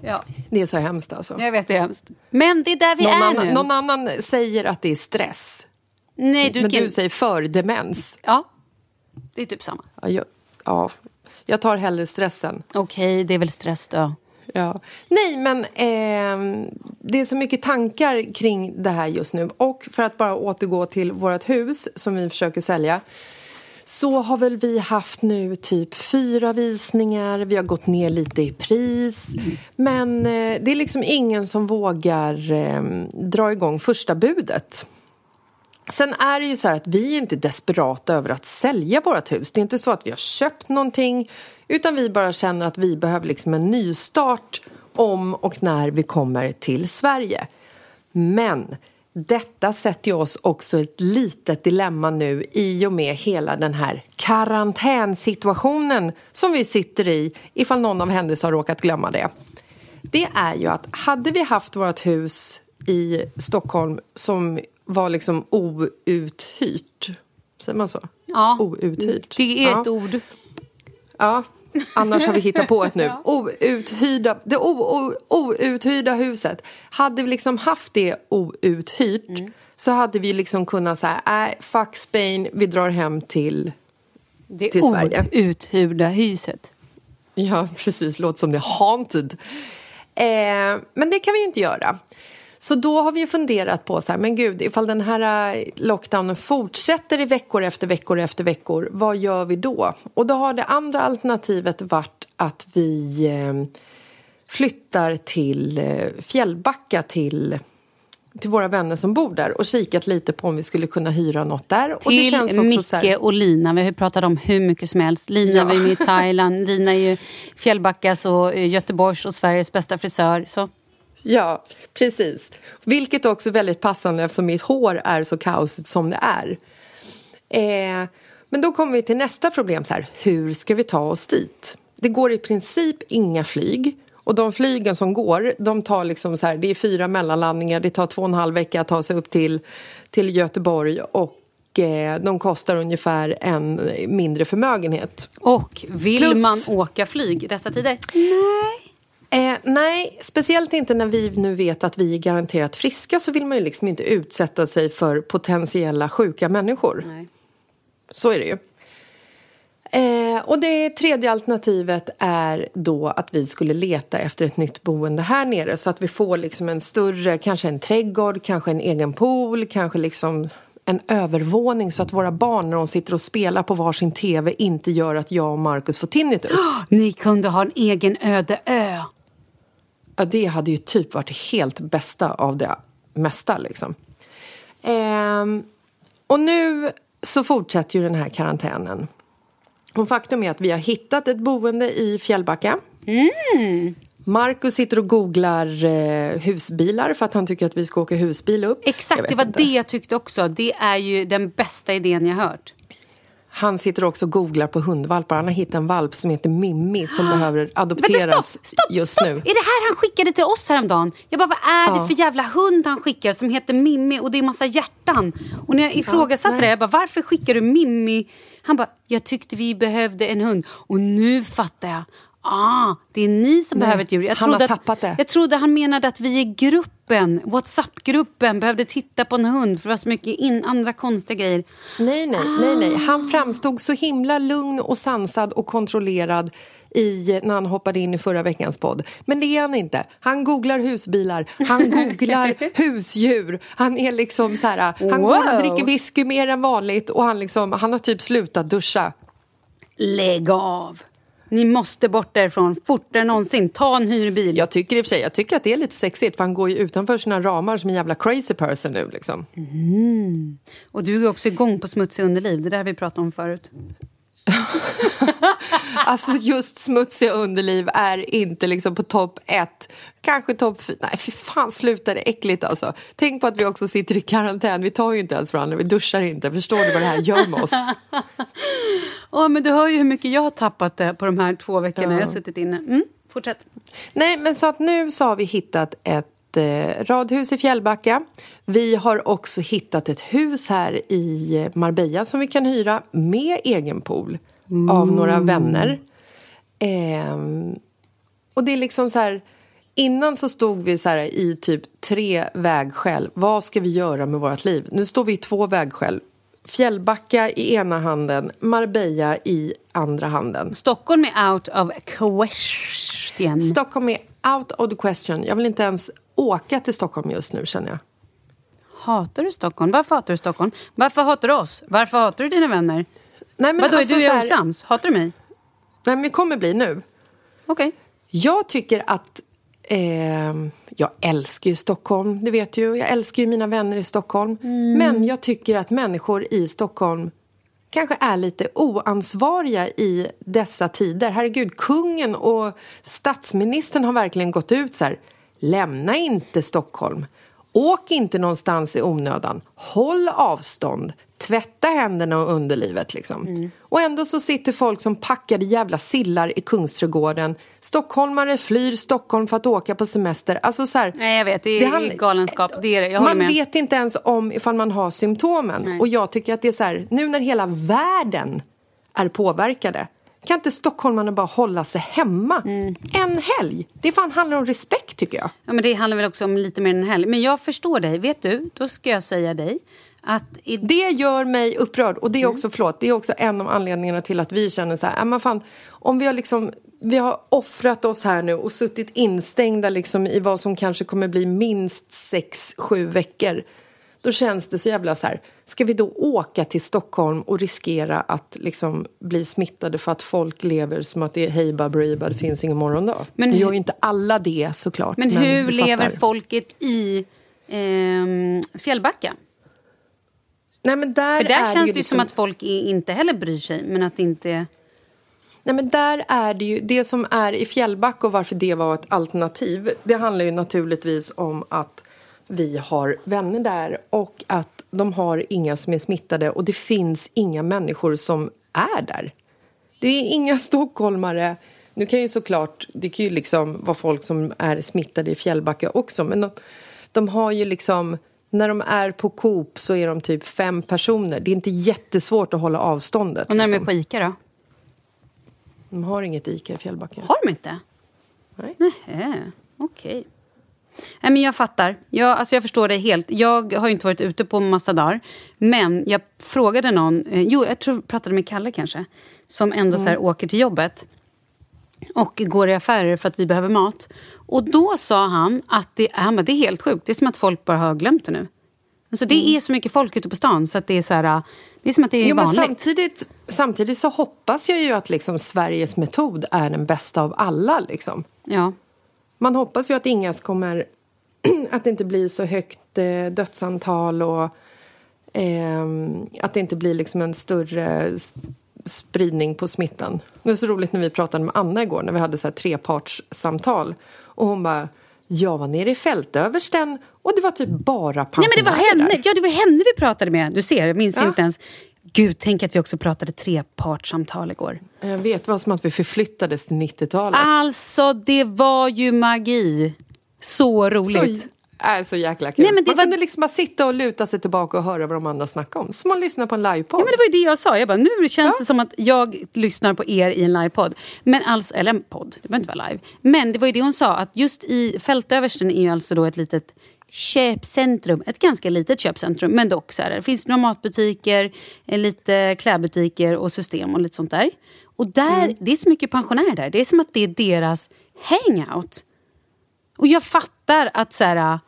ja, Det är så hemskt alltså. jag vet det är hemskt. Men det är där vi Någon är annan, nu. någon annan säger att det är stress. Nej, du men kan... du säger för demens. Ja, det är typ samma. Ja, jag, ja, jag tar hellre stressen. Okej, det är väl stress då. Ja. Nej, men eh, det är så mycket tankar kring det här just nu. Och för att bara återgå till vårt hus som vi försöker sälja så har väl vi haft nu typ fyra visningar, vi har gått ner lite i pris. Men eh, det är liksom ingen som vågar eh, dra igång första budet. Sen är det ju så här att vi är inte desperata över att sälja vårt hus. Det är inte så att vi har köpt någonting utan vi bara känner att vi behöver liksom en nystart om och när vi kommer till Sverige. Men detta sätter ju oss också i ett litet dilemma nu i och med hela den här karantänsituationen som vi sitter i ifall någon av händelser har råkat glömma det. Det är ju att hade vi haft vårt hus i Stockholm som var liksom outhyrt, säger man så? Ja, Outhyrt. det är ja. ett ord. Ja, annars har vi hittat på ett nu. Outhyrda, det o, o, outhyrda huset. Hade vi liksom haft det outhyrt Mm. så hade vi liksom kunnat säga, nej, fuck Spain, vi drar hem till... Det Till Sverige. outhyrda huset. Ja, precis, låter som det är haunted. Eh, men det kan vi ju inte göra. Så då har vi ju funderat på så här, men gud, ifall den här eh, lockdownen fortsätter i veckor efter veckor efter veckor, vad gör vi då? Och då har det andra alternativet varit att vi eh, flyttar till eh, Fjällbacka till, till våra vänner som bor där och kikat lite på om vi skulle kunna hyra något där. och det Till känns också Micke så här, och Lina. Vi har pratat om hur mycket som helst. Lina Ja. var med i Thailand. Lina är ju Fjällbackas och Göteborgs och Sveriges bästa frisör. Så. Ja, precis. Vilket också är väldigt passande eftersom mitt hår är så kaosigt som det är. Eh, men då kommer vi till nästa problem. Så här, hur ska vi ta oss dit? Det går i princip inga flyg. Och de flygen som går, de tar liksom så här, det är fyra mellanlandningar. Det tar två och en halv vecka att ta sig upp till, till Göteborg. Och eh, de kostar ungefär en mindre förmögenhet. Och vill Plus- man åka flyg dessa tider? Eh, nej, speciellt inte när vi nu vet att vi är garanterat friska så vill man ju liksom inte utsätta sig för potentiella sjuka människor. Nej. Så är det ju. Eh, och det tredje alternativet är då att vi skulle leta efter ett nytt boende här nere så att vi får liksom en större, kanske en trädgård, kanske en egen pool, kanske liksom en övervåning så att våra barn när de sitter och spelar på varsin tv inte gör att jag och Markus får tinnitus. Ni kunde ha en egen öde ö. Ja, det hade ju typ varit helt bästa av det mesta liksom. Ehm, och nu så fortsätter ju den här karantänen. Och faktum är att vi har hittat ett boende i Fjällbacka. Mm. Marcus sitter och googlar eh, husbilar för att han tycker att vi ska åka husbil upp. Exakt, det var inte. det jag tyckte också. Det är ju den bästa idén jag hört. Han sitter också och googlar på hundvalpar. Han har hittat en valp som heter Mimmi som behöver Vänta, adopteras stopp, stopp, just stopp! nu. Är det här han skickade till oss häromdagen? Jag bara, vad är det för jävla hund han skickar som heter Mimmi och det är massa hjärtan? Och när jag ifrågasatte nej. det, jag bara, varför skickar du Mimmi? Han bara, jag tyckte vi behövde en hund. Och nu fattar jag. Ah, det är ni som behöver ett djur. Jag han har trodde att, tappat det. Jag trodde han menade att vi i gruppen, Whatsapp-gruppen, behövde titta på en hund för det var så mycket in, andra konstiga grejer. Nej, nej, nej, nej. Han framstod så himla lugn och sansad och kontrollerad i, när han hoppade in i förra veckans podd. Men det är han inte. Han googlar husbilar, han googlar husdjur. Han är liksom så här, han går och Wow. dricker whisky mer än vanligt och han, liksom, han har typ slutat duscha. Lägg av! Ni måste bort därifrån fortare än någonsin. Ta en hyrbil. Jag tycker i och för sig, jag tycker att det är lite sexigt för han går ju utanför sina ramar som en jävla crazy person nu liksom. Och du är också igång på smutsig underliv. Det där vi pratat om förut. Alltså just smutsiga underliv är inte liksom på topp ett. Kanske topp fyra. Nej, fy fan, sluta det är äckligt alltså. Tänk på att vi också sitter i karantän. Vi tar ju inte ens varandra, vi duschar inte. Förstår du vad det här gör med oss? Åh, men du hör ju hur mycket jag har tappat det på de här två veckorna jag har suttit inne. Mm, fortsätt. Nej, men så att nu så har vi hittat ett eh, radhus i Fjällbacka. Vi har också hittat ett hus här i Marbella som vi kan hyra med egen pool av några vänner. Ehm, och det är liksom så här... Innan så stod vi så här i typ tre vägskäl. Vad ska vi göra med vårt liv? Nu står vi i två vägskäl. Fjällbacka i ena handen, Marbella i andra handen. Stockholm är out of question. Stockholm är out of the question. Jag vill inte ens åka till Stockholm just nu känner jag. Hatar du Stockholm? Varför hatar du Stockholm? Varför hatar du oss? Varför hatar du dina vänner? Nej, men Vadå, alltså är du här- osams? Hatar du mig? Nej, men det kommer bli nu. Okej. Jag tycker att... ehm, jag älskar ju Stockholm, det vet ju. Jag älskar ju mina vänner i Stockholm. Men jag tycker att människor i Stockholm kanske är lite oansvariga i dessa tider. Herregud, kungen och statsministern har verkligen gått ut så här. Lämna inte Stockholm. Åk inte någonstans i onödan. Håll avstånd. Tvätta händerna och underlivet. Liksom. Och ändå så sitter folk som packade jävla sillar i Kungsträdgården. Stockholmare flyr Stockholm för att åka på semester. Alltså så här, Nej, jag vet. Det är handl- galenskap. Det är det. Jag man med. vet inte ens om ifall man har symptomen. Nej. Och jag tycker att det är så här, nu när hela världen är påverkade kan inte stockholmarna bara hålla sig hemma Mm. en helg? Det fan handlar om respekt tycker jag. Ja, men det handlar väl också om lite mer än en helg. Men jag förstår dig. Vet du, då ska jag säga dig. I... Det gör mig upprörd och det Mm. är också, förlåt, det är också en av anledningarna till att vi känner så här, äh, men fan, om vi har liksom, vi har offrat oss här nu och suttit instängda liksom i vad som kanske kommer bli minst sex, sju veckor. Då känns det så jävla så här, ska vi då åka till Stockholm och riskera att liksom bli smittade för att folk lever som att det är hej baberiba, det finns ingen morgondag. Men hur- gör ju inte alla det såklart. Men hur du lever folket i ehm, Fjällbacka? Nej, men där För där är känns det ju liksom- som att folk inte heller bryr sig. Men att det inte... Nej, men där är det ju, det som är i Fjällbacka och varför det var ett alternativ, det handlar ju naturligtvis om att vi har vänner där och att de har inga som är smittade och det finns inga människor som är där. Det är inga stockholmare. Nu kan ju såklart, det kan ju liksom vara folk som är smittade i Fjällbacka också, men de, de har ju liksom när de är på Coop så är de typ fem personer. Det är inte jättesvårt att hålla avståndet. Och när de är liksom. på Ica då? De har inget Ica i Fjällbacka. Har de inte? Nej. Nähä, okej. Nej, men jag fattar. Jag, alltså jag förstår det helt. Jag har ju inte varit ute på massa dagar. Men jag frågade någon, eh, jo jag tror jag pratade med Kalle kanske, som ändå så här åker till jobbet och går i affärer för att vi behöver mat. Och då sa han att det, han bara, det är helt sjukt. Det är som att folk bara har glömt det nu. Alltså det är så mycket folk ute på stan så att det är så här, det är som att det är Jo, men vanligt. samtidigt, samtidigt så hoppas jag ju att liksom Sveriges metod är den bästa av alla. Liksom. Ja. Man hoppas ju att inga kommer... att det inte blir så högt eh, dödsantal och ehm, att det inte blir liksom en större spridning på smittan. Det var så roligt när vi pratade med Anna igår när vi hade så här trepartssamtal. Och hon bara, jag var nere i fältöversten och det var typ bara Nej pensionärer men det var henne, där." ja, det var henne vi pratade med. Du ser, jag minns Ja. inte ens. Gud, tänk att vi också pratade trepartssamtal igår. Jag vet, vad som att vi förflyttades till 90-talet. Alltså, det var ju magi. Så roligt. Så, är så jäkla kul. Nej, men det man var- kunde liksom bara sitta och luta sig tillbaka och höra vad de andra snackade om. Som man lyssnar på en livepodd. Ja, men det var ju det jag sa. Jag bara, nu känns det som att jag lyssnar på er i en livepodd. Men alltså, eller en podd, det behöver inte vara live. Men det var ju det hon sa, att just i Fältöversten är ju alltså då ett litet köpcentrum. Ett ganska litet köpcentrum, men dock så här. Det finns några matbutiker, eh, lite klädbutiker och system och lite sånt där. Och där, Mm. det är så mycket pensionärer där. Det är som att det är deras hangout. Och jag fattar att så här, man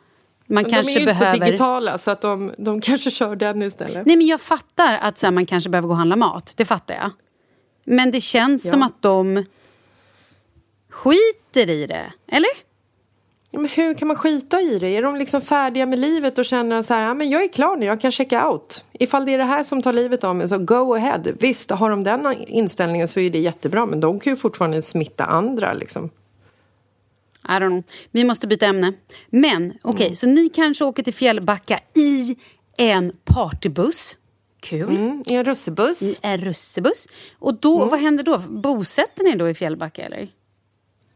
Men de kanske är ju inte behöver... så digitala så att de, de kanske kör den istället. Nej, men jag fattar att så här, man kanske behöver gå och handla mat. Det fattar jag. Men det känns som att de skiter i det. Eller? Ja, men hur kan man skita i det? Är de liksom färdiga med livet och känner så här, ja, men jag är klar nu, jag kan checka out. Ifall det är det här som tar livet av mig, så go ahead. Visst, har de den inställningen så är det jättebra, men de kan ju fortfarande smitta andra liksom. I don't know. Vi måste byta ämne. Men okej, så ni kanske åker till Fjällbacka i en partybuss. Kul. Mm, I en russebuss. I en russebuss. Och då, vad händer då? Bosätter ni då i Fjällbacka eller?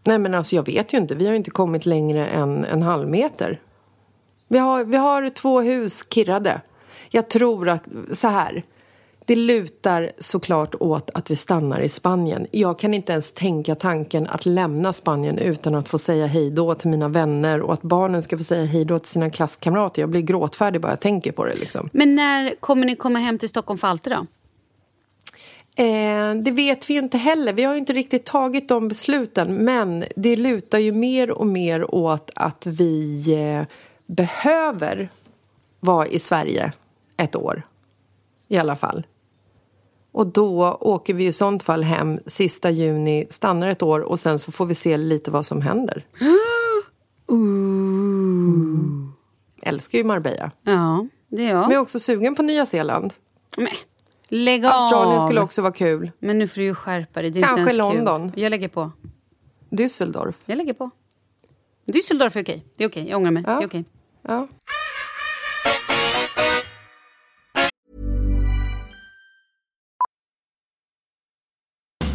Nej men alltså jag vet ju inte, vi har inte kommit längre än en halv meter. Vi har, vi har två hus kirrade. Jag tror att, så här. Det lutar såklart åt att vi stannar i Spanien. Jag kan inte ens tänka tanken att lämna Spanien utan att få säga hej då till mina vänner och att barnen ska få säga hej då till sina klasskamrater. Jag blir gråtfärdig bara jag tänker på det liksom. Men när kommer ni komma hem till Stockholm för alltid då? Eh, det vet vi ju inte heller. Vi har ju inte riktigt tagit de besluten. Men det lutar ju mer och mer åt att vi eh, behöver vara i Sverige ett år. I alla fall. Och då åker vi i sånt fall hem sista juni, stannar ett år och sen så får vi se lite vad som händer. Älskar ju Marbella. Ja, det är jag. Men jag är också sugen på Nya Zeeland. Men, lägg Australien av! skulle också vara kul. Men nu får du ju skärpa dig. Det är Kanske London. Kul. Jag lägger på. Düsseldorf. Jag lägger på. Düsseldorf är okej. Det är okej. Jag ångrar mig. Ja. Det är okej. Ja.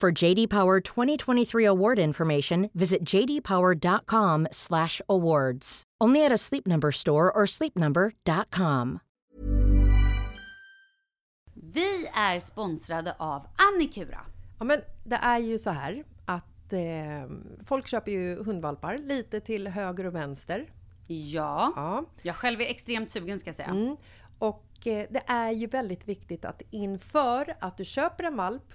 For JD Power 2023 award information, visit jdpower.com/awards. Only at a Sleep Number store or sleepnumber.com. Vi är sponsrade av Annikura. Ja, men det är ju så här att eh, folk köper ju hundvalpar lite till höger och vänster. Ja. Ja. Jag själv är extremt sugen ska jag säga. Mm. Och eh, det är ju väldigt viktigt att inför att du köper en valp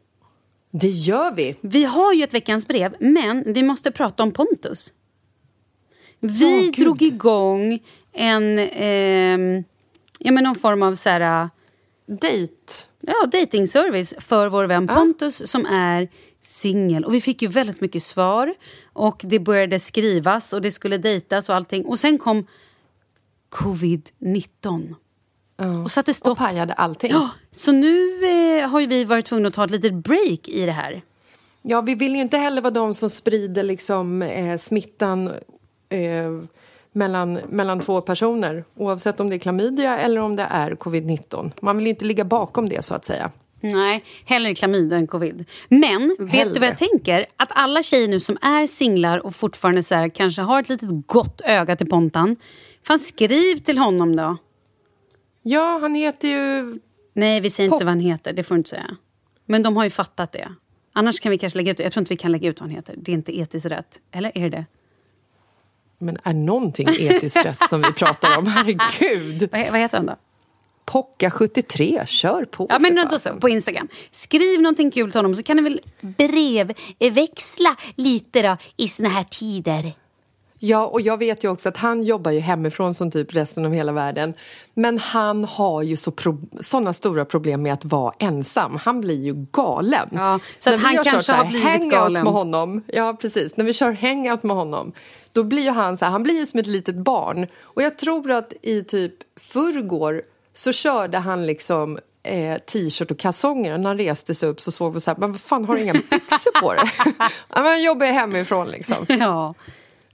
Det gör vi! Vi har ju ett veckans brev, men vi måste prata om Pontus. Vi Gud. drog igång en, ehm, ja men någon form av så här, Dejt. ja, datingservice för vår vän Pontus som är singel. Och vi fick ju väldigt mycket svar. Och det började skrivas och det skulle dejtas och allting. Och sen kom covid-19. Och satte Och stopp. pajade allting. Ja, så nu eh, har vi varit tvungna att ta ett litet break i det här. Ja, vi vill ju inte heller vara de som sprider liksom, eh, smittan eh, mellan, mellan två personer. Oavsett om det är klamydia eller om det är covid-19. Man vill ju inte ligga bakom det så att säga. Nej, hellre klamydia än covid. Men vet Hellre. du vad jag tänker? Att alla tjejer nu som är singlar och fortfarande så här, kanske har ett litet gott öga till Pontan. Fan, skriv till honom då. Ja, han heter ju... Nej, vi säger inte Pop. vad han heter. Det får inte säga. Men de har ju fattat det. Annars kan vi kanske lägga ut Jag tror inte vi kan lägga ut vad han heter. Det är inte etiskt rätt. Eller är det? Men är någonting etiskt rätt som vi pratar om? Herregud! Vad, vad heter han då? Pocka73, kör på Ja, men då så, på Instagram. Skriv någonting kul till honom så kan ni väl brevväxla lite då i såna här tider. Ja, och jag vet ju också att han jobbar ju hemifrån som typ resten av hela världen. Men han har ju så såna stora problem med att vara ensam. Han blir ju galen. Ja, så att När han kanske har blivit hangout galen. med honom. Ja, precis. När vi kör hangout med honom, då blir ju han så här, han blir ju som ett litet barn. Och jag tror att i typ förrgår så körde han liksom eh, t-shirt och kalsonger. När han reste sig upp så såg vi så här, men vad fan har du inga byxor på dig? ja, men han jobbar ju hemifrån liksom. Ja.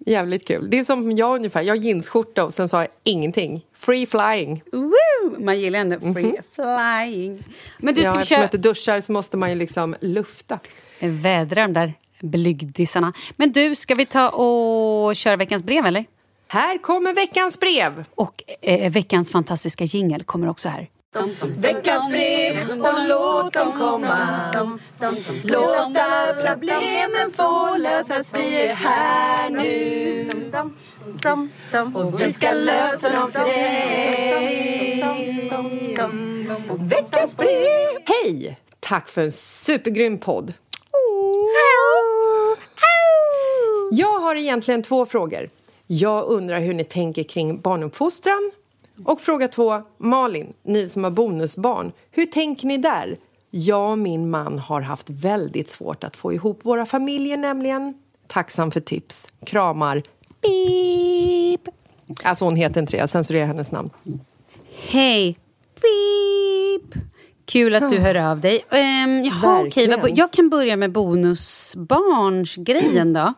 Jävligt kul. Det är som jag ungefär. Jag har jeansskjorta och sen sa jag ingenting. Free flying. Woo! man gillar ändå free flying. Men du, ska ja, vi eftersom att det duschar så måste man ju liksom lufta. Vädra de där blygdisarna. Men du, ska vi ta och köra veckans brev eller? Här kommer veckans brev! Och eh, veckans fantastiska jingel kommer också här. Veckans brev och låt dem komma. Låt alla problemen få lösas, vi är här nu. Och vi ska lösa dem för dig Veckans brev. Hej! Tack för en supergrym podd. Jag har egentligen två frågor. Jag undrar hur ni tänker kring barnuppfostran. Och fråga två, Malin, ni som har bonusbarn, hur tänker ni där? Jag och min man har haft väldigt svårt att få ihop våra familjer nämligen. Tacksam för tips. Kramar. Beep. Alltså hon heter inte det, jag censurerar hennes namn. Hej! Beep. Kul att du hör av dig. Um, jaha, okej, jag kan börja med bonusbarnsgrejen då.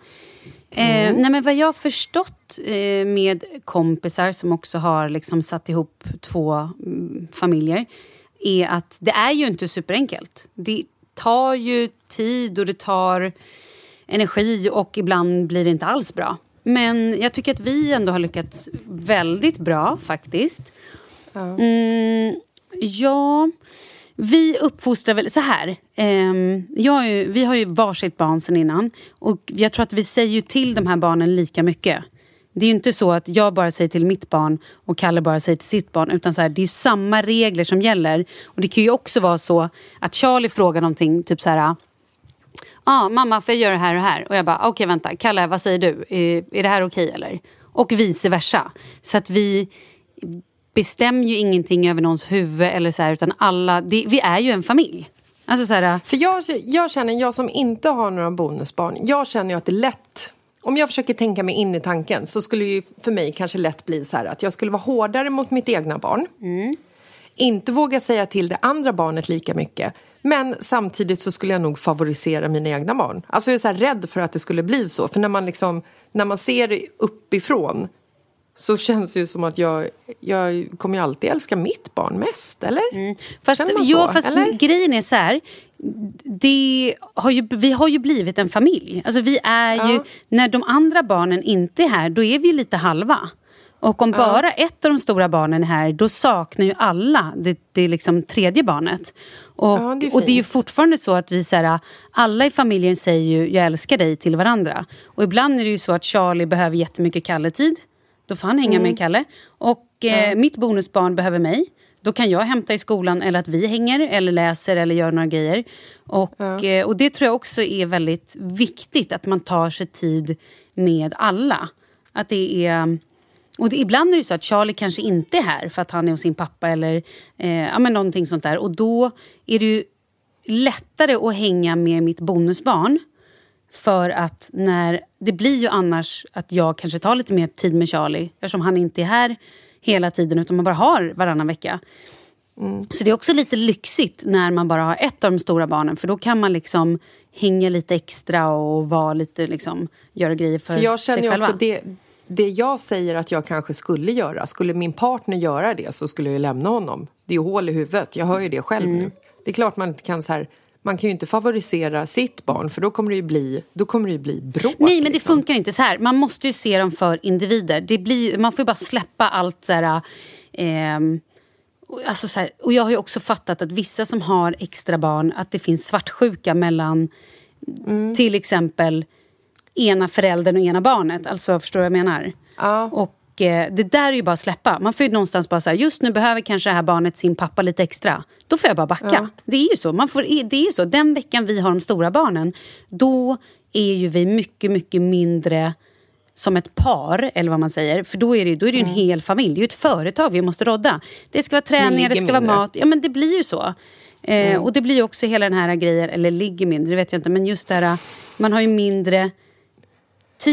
Eh, nej, men vad jag har förstått eh, med kompisar som också har liksom satt ihop två mm, familjer är att det är ju inte superenkelt. Det tar ju tid och det tar energi och ibland blir det inte alls bra. Men jag tycker att vi ändå har lyckats väldigt bra faktiskt. Mm, ja, vi uppfostrar väl så här. har ju, vi har ju varsitt barn sen innan. Och jag tror att vi säger till de här barnen lika mycket. Det är ju inte så att jag bara säger till mitt barn och Kalle bara säger till sitt barn. Utan så här, det är ju samma regler som gäller. Och det kan ju också vara så att Charlie frågar någonting, typ så här... Ja, ah, mamma får jag göra det här och här? Och jag bara, okej vänta, Kalle vad säger du? Är, är det här okej eller? Och vice versa. Så att vi bestämmer ju ingenting över någons huvud eller så här, utan alla, det, vi är ju en familj. Alltså så här, För jag, jag känner, jag som inte har några bonusbarn, jag känner ju att det är lätt om jag försöker tänka mig in i tanken så skulle det ju för mig kanske lätt bli så här att jag skulle vara hårdare mot mitt egna barn. Inte våga säga till det andra barnet lika mycket. Men samtidigt så skulle jag nog favorisera mina egna barn. Alltså jag är så rädd för att det skulle bli så. För när man, liksom, när man ser det uppifrån så känns det ju som att jag, jag kommer ju alltid älska mitt barn mest, eller? Fast, Känner man jo, så, fast eller? grejen är så här. Det har ju, vi har ju blivit en familj. Alltså vi är ju, Ja. när de andra barnen inte är här, då är vi ju lite halva. Och om bara ett av de stora barnen är här, då saknar ju alla det, det är liksom tredje barnet. Och, Ja, det är och det är ju fortfarande så att vi så här, alla i familjen säger ju jag älskar dig till varandra. Och ibland är det ju så att Charlie behöver jättemycket Kalle-tid. Då får han hänga Mm. med Kalle. Och eh, mitt bonusbarn behöver mig. Då kan jag hämta i skolan eller att vi hänger eller läser eller gör några grejer. Och, eh, och det tror jag också är väldigt viktigt, att man tar sig tid med alla. Att det är... Och det, ibland är det så att Charlie kanske inte är här för att han är hos sin pappa eller eh, ja, men någonting sånt där. Och då är det lättare att hänga med mitt bonusbarn. För att när det blir ju annars att jag kanske tar lite mer tid med Charlie eftersom han inte är här hela tiden utan man bara har varannan vecka. Så det är också lite lyxigt när man bara har ett av de stora barnen för då kan man liksom hänga lite extra och vara lite liksom, göra grejer för, För jag känner sig ju själva. också det, det jag säger att jag kanske skulle göra, skulle min partner göra det så skulle jag lämna honom. Det är ju hål i huvudet, jag hör ju det själv Mm. nu. Det är klart man inte kan så här, man kan ju inte favorisera sitt barn för då kommer det ju bli, då kommer det ju bli bråk. Nej, men det liksom. funkar inte så här. Man måste ju se dem för individer. Det blir, man får ju bara släppa allt så här... och Alltså så här, och jag har ju också fattat att vissa som har extra barn, att det finns svartsjuka mellan Mm. till exempel ena föräldern och ena barnet. Alltså, förstår du vad jag menar? Och eh, det där är ju bara att släppa. Man får ju någonstans bara säga just nu behöver kanske det här barnet sin pappa lite extra. Då får jag bara backa. Ja. Det är ju så. Man får, det är ju så. Den veckan vi har de stora barnen, då är ju vi mycket, mycket mindre som ett par, eller vad man säger. För då är det, då är det ju en hel familj. Det är ju ett företag vi måste rodda. Det ska vara träningar, det, ska vara mindre. mat. Ja, men det blir ju så. Eh, Och det blir också hela den här grejen, eller ligger mindre, det vet jag inte. Men just det här, man har ju mindre...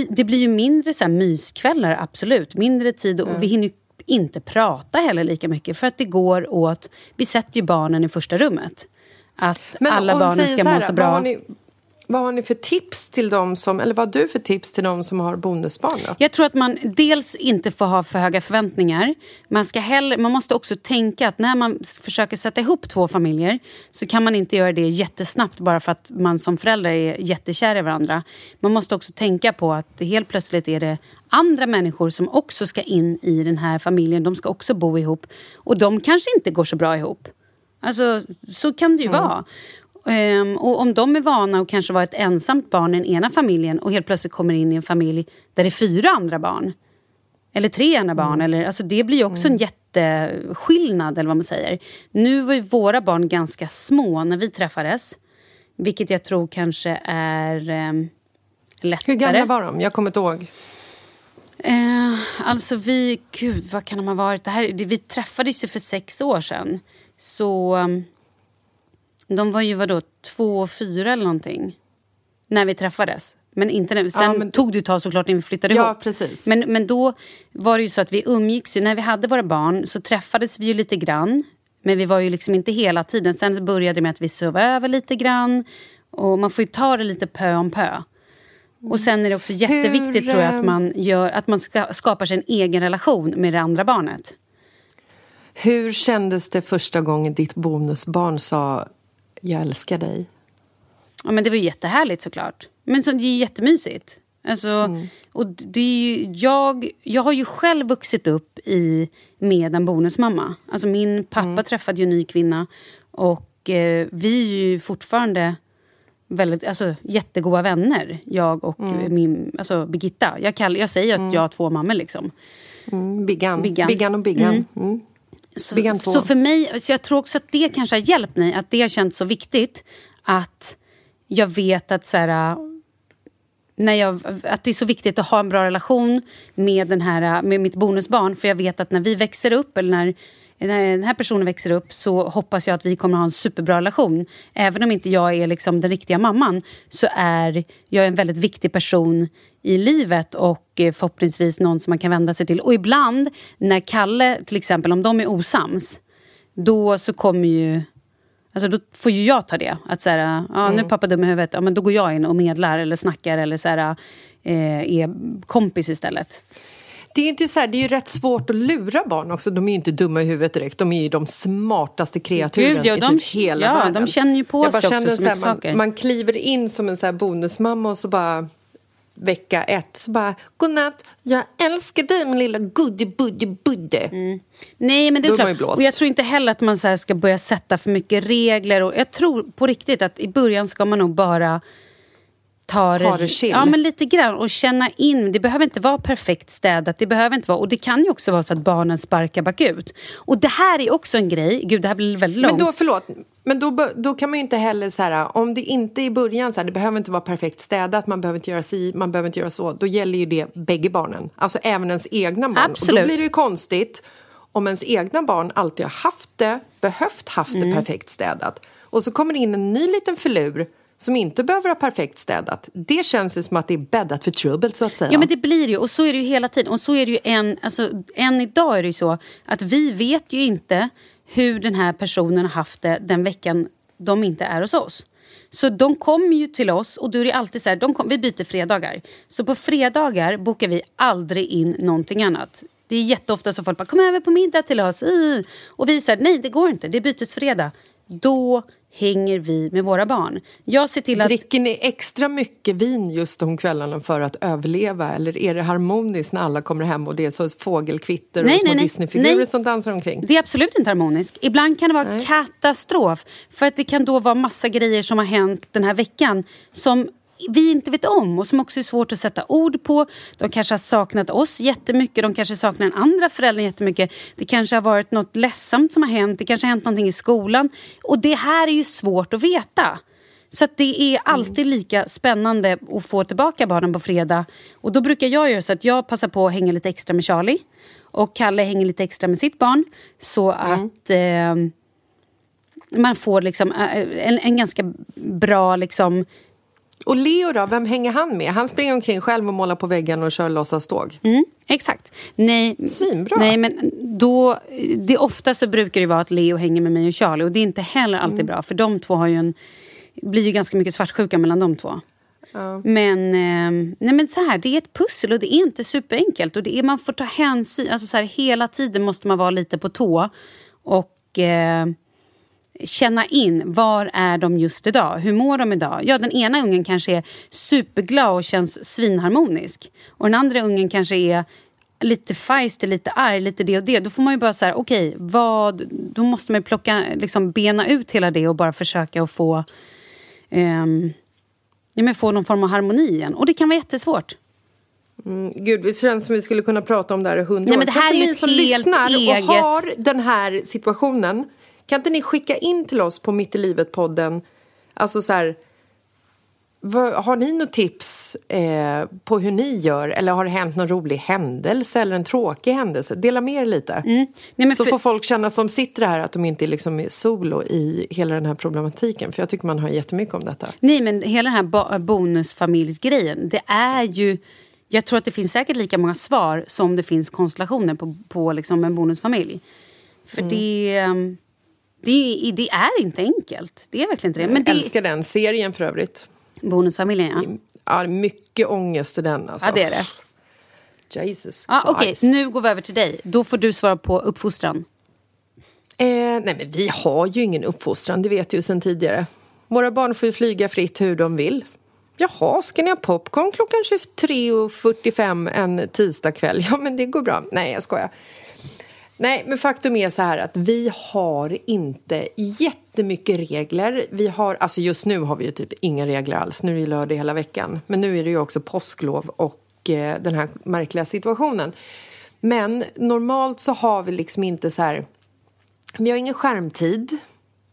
Det blir ju mindre så här myskvällar, absolut. Mindre tid och vi hinner inte prata heller lika mycket. För att det går åt... Vi sätter ju barnen i första rummet. Att alla om vi barnen ska må så bra. Ni, Vad har ni för tips till dem som, eller vad har du för tips till dem som har bonusbarn då? Jag tror att man dels inte får ha för höga förväntningar. Man, ska heller, man måste också tänka att när man försöker sätta ihop två familjer så kan man inte göra det jättesnabbt bara för att man som förälder är jättekär i varandra. Man måste också tänka på att helt plötsligt är det andra människor som också ska in i den här familjen. De ska också bo ihop. Och de kanske inte går så bra ihop. Alltså, så kan det ju Mm. vara. Ehm, och om de är vana att kanske vara ett ensamt barn i den ena familjen och helt plötsligt kommer in i en familj där det är fyra andra barn. Eller tre andra barn. Eller, alltså det blir ju också en jätteskillnad. Eller vad man säger. Nu var ju våra barn ganska små när vi träffades. Vilket jag tror kanske är um, lättare. Hur gamla var de? Jag kommer inte ihåg. Eh, alltså vi, gud vad kan de ha varit? Det här, vi träffades ju för sex år sedan. Så um, de var ju vadå, två och fyra eller någonting. När vi träffades. Men inte när, sen Ja, men- tog ett tag såklart när vi flyttade Ja, ihop. precis. Men, men då var det ju så att vi umgicks ju. När vi hade våra barn så träffades vi ju lite grann. Men vi var ju liksom inte hela tiden. Sen började det med att vi sov över lite grann. Och man får ju ta det lite pö om pö. Och sen är det också jätteviktigt Hur, tror jag att man, gör, att man ska, skapar sig en egen relation med det andra barnet. Hur kändes det första gången ditt bonusbarn sa jag älskar dig? Ja, men det var ju jättehärligt såklart. Men så, det är jättemysigt. Alltså, Mm. och det är ju, jag, jag har ju själv vuxit upp i, med en bonusmamma. Alltså min pappa Mm. träffade ju en ny kvinna. Och eh, vi är ju fortfarande väldigt, alltså, jättegoda vänner. Jag och Mm. min, alltså, Birgitta. Jag, kall, jag säger att jag har två mammor. Liksom. Mm, Biggan. Biggan. Biggan och Biggan. Så, så för mig, så jag tror också att det kanske har hjälpt mig. Att det har känts så viktigt. Att jag vet att så här, när jag, att det är så viktigt att ha en bra relation med, den här, med mitt bonusbarn. För jag vet att när vi växer upp, eller när, när den här personen växer upp så hoppas jag att vi kommer ha en superbra relation. Även om inte jag är liksom den riktiga mamman så är jag en väldigt viktig person i livet och eh, förhoppningsvis någon som man kan vända sig till. Och ibland när Kalle, till exempel, om de är osams då så kommer ju... Alltså då får ju jag ta det. Att så här, ja, nu är pappa dum i huvudet. Ja, men då går jag in och medlar eller snackar eller så här, eh, är kompis istället. Det är, inte så här, det är ju rätt svårt att lura barn också. De är ju inte dumma i huvudet direkt. De är ju de smartaste kreaturen Gud, ja, i de- typ hela ja, världen. de känner ju på Jag bara sig också så så här, man, man kliver in som en så här bonusmamma och så bara vecka ett så bara godnatt, jag älskar dig min lilla guddibudde-budde. Nej, men det är är klart. Och jag tror inte heller att man så ska börja sätta för mycket regler. Och jag tror på riktigt att i början ska man nog bara ta det, Ta det chill. ja, men lite grann och känna in. Det behöver inte vara perfekt städat. Det behöver inte vara. Och det kan ju också vara så att barnen sparkar bakut. Och det här är också en grej. Gud, det här blir väldigt långt. Men då, förlåt, men då, då kan man ju inte heller så här, om det inte i början så här, det behöver inte vara perfekt städat, man behöver inte göra si, man behöver inte göra så, då gäller ju det bägge barnen, alltså även ens egna barn. Och Absolut. då blir det ju konstigt om ens egna barn alltid har haft det, behövt haft Mm. det perfekt städat. Och så kommer det in en ny liten filur som inte behöver ha perfekt städat. Det känns ju som att det är bäddat för trubbel så att säga. Ja men det blir ju och så är det ju hela tiden. Och så är det ju än, alltså, än idag är det ju så att vi vet ju inte hur den här personen har haft det den veckan de inte är hos oss. Så de kommer ju till oss och då är det alltid så här, de kom, vi byter fredagar. Så på fredagar bokar vi aldrig in någonting annat. Det är jätteofta så folk bara kom över på middag till oss. i." Och vi säger nej det går inte, det är bytesfredag. Då hänger vi med våra barn. Jag ser till att... Dricker ni extra mycket vin just de kvällarna för att överleva eller är det harmoniskt när alla kommer hem och det är så fågelkvitter Nej, och små nej, nej. Disneyfigurer Nej. som dansar omkring? Det är absolut inte harmoniskt. Ibland kan det vara katastrof. För att det kan då vara massa grejer som har hänt den här veckan som vi inte vet om och som också är svårt att sätta ord på. De kanske har saknat oss jättemycket, de kanske saknar den andra föräldern jättemycket. Det kanske har varit något ledsamt som har hänt, det kanske har hänt någonting i skolan. Och det här är ju svårt att veta. Så det är alltid lika spännande att få tillbaka barnen på fredag. Och då brukar jag göra så att jag passar på att hänga lite extra med Charlie. Och Kalle hänger lite extra med sitt barn. Så att eh, man får liksom eh, en, en ganska bra liksom... Och Leo då, vem hänger han med? Han springer omkring själv och målar på väggen och kör låtsaståg. Mm, exakt. Nej, Svinbra. Nej, men då, det, ofta så brukar det vara att Leo hänger med mig och Charlie. Och det är inte heller alltid Mm. bra. För de två har ju en, blir ju ganska mycket svartsjuka mellan de två. Men, eh, nej men så här, det är ett pussel och det är inte superenkelt. Och det är, man får ta hänsyn. Alltså så här, hela tiden måste man vara lite på tå. Och eh, känna in, var är de just idag? Hur mår de idag? Ja, den ena ungen kanske är superglad och känns svinharmonisk. Och den andra ungen kanske är lite feisty, lite arg, lite det och det. Då får man ju bara så här, okej, vad... Då måste man plocka, liksom bena ut hela det och bara försöka att få... ehm, ja, men få någon form av harmoni igen. Och det kan vara jättesvårt. Mm, gud, det känns som vi skulle kunna prata om det här i hundra Nej, år. men det här är ju ett som helt lyssnar eget- och har den här situationen, kan inte ni skicka in till oss på Mitt i livet-podden, alltså så här, har ni något tips eh, på hur ni gör? Eller har det hänt någon rolig händelse eller en tråkig händelse? Dela med er lite. Mm. Nej, Så för- får folk känna som sitter här att de inte är liksom solo i hela den här problematiken. För jag tycker man hör jättemycket om detta. Nej, men hela den här bo- bonusfamiljsgrejen, det är ju... Jag tror att det finns säkert lika många svar som det finns konstellationer på, på liksom en bonusfamilj. För Mm. det, ehm, det, det är inte enkelt. Det är verkligen inte det. Men jag det, älskar den serien för övrigt. Bonusfamiljen, ja. Ja, mycket ångest i den. Alltså. Ja, det är det. Jesus Ja, Okej, Christ. nu går vi över till dig. Då får du svara på uppfostran. Eh, nej, men vi har ju ingen uppfostran, det vet du ju sedan tidigare. Våra barn får ju flyga fritt hur de vill. Jaha, ska ni ha popcorn klockan 23.45 en tisdagkväll? Ja, men det går bra. Nej, jag skojar. Nej, men faktum är så här att vi har inte jättemycket regler. Vi har, alltså just nu har vi ju typ inga regler alls. Nu är det lördag hela veckan. Men nu är det ju också påsklov och eh, den här märkliga situationen. Men normalt så har vi liksom inte så här... Vi har ingen skärmtid.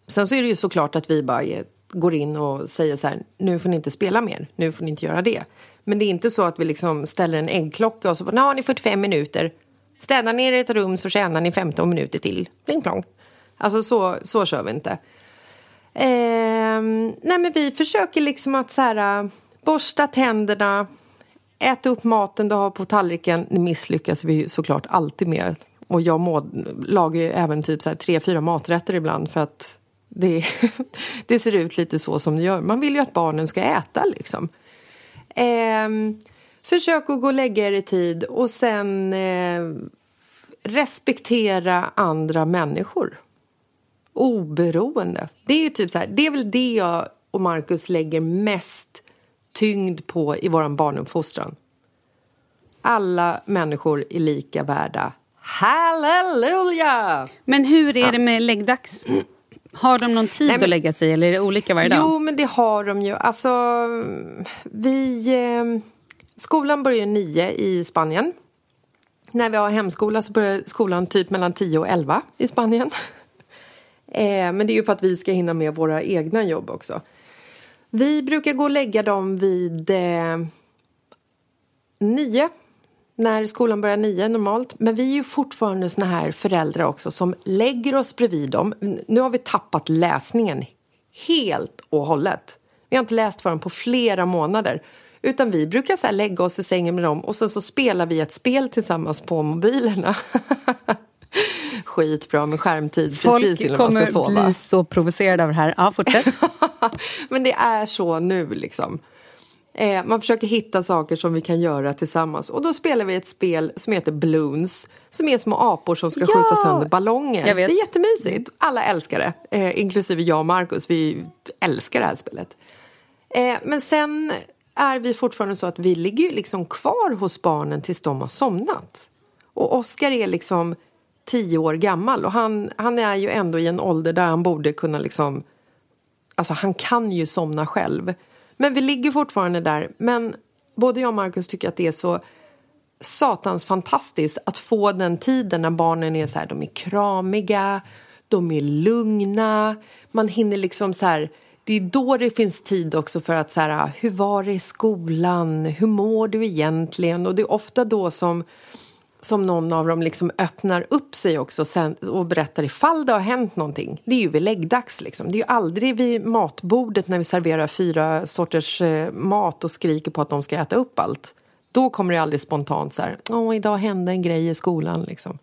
Sen så är det ju såklart att vi bara går in och säger så här, nu får ni inte spela mer, nu får ni inte göra det. Men det är inte så att vi liksom ställer en äggklocka och så bara, nu har ni 45 minuter. Städar ni ett rum så tjänar ni 15 minuter till. Pling plong. Alltså så, så kör vi inte. Eh, nej men vi försöker liksom att så här, äh, borsta tänderna, äta upp maten du har på tallriken. Det misslyckas vi ju såklart alltid med. Och jag må, lagar ju även typ så här tre, fyra maträtter ibland för att det, det ser ut lite så som det gör. Man vill ju att barnen ska äta liksom. Eh, försök att gå och lägga er i tid och sen eh, respektera andra människor. Oberoende. Det är typ så här, det är väl det jag och Markus lägger mest tyngd på i vår barnuppfostran. Alla människor är lika värda. Halleluja! Men hur är det med läggdags? Har de någon tid Nej, men- att lägga sig eller är det olika varje dag? Jo, men det har de ju. Alltså, vi... Eh, skolan börjar nio i Spanien. När vi har hemskola så börjar skolan typ mellan tio och 11 i Spanien. Eh, men det är ju för att vi ska hinna med våra egna jobb också. Vi brukar gå och lägga dem vid eh, nio. När skolan börjar nio normalt. Men vi är ju fortfarande såna här föräldrar också som lägger oss bredvid dem. Nu har vi tappat läsningen helt och hållet. Vi har inte läst för dem på flera månader. Utan vi brukar så lägga oss i sängen med dem och sen så spelar vi ett spel tillsammans på mobilerna. Skitbra med skärmtid precis Folk innan man ska kommer sova. bli så provocerade av det här. Ja, fortsätt. Men det är så nu liksom. Eh, man försöker hitta saker som vi kan göra tillsammans. Och då spelar vi ett spel som heter Balloons. Som är små apor som ska Ja! skjuta sönder ballonger. Det är jättemysigt. Alla älskar det. Eh, inklusive jag och Markus. Vi älskar det här spelet. Eh, men sen är vi fortfarande så att vi ligger liksom kvar hos barnen tills de har somnat. Och Oskar är liksom tio år gammal och han, han är ju ändå i en ålder där han borde kunna liksom Alltså han kan ju somna själv. Men vi ligger fortfarande där. Men både jag och Markus tycker att det är så satans fantastiskt att få den tiden när barnen är så här, de är kramiga, de är lugna, man hinner liksom så här det är då det finns tid också för att så här, hur var det i skolan, hur mår du egentligen? Och det är ofta då som som någon av dem liksom öppnar upp sig också sen, och berättar ifall det har hänt någonting. Det är ju vid läggdags. Liksom. Det är ju aldrig vid matbordet när vi serverar fyra sorters eh, mat och skriker på att de ska äta upp allt. Då kommer det aldrig spontant så här, åh, idag hände en grej i skolan. Liksom.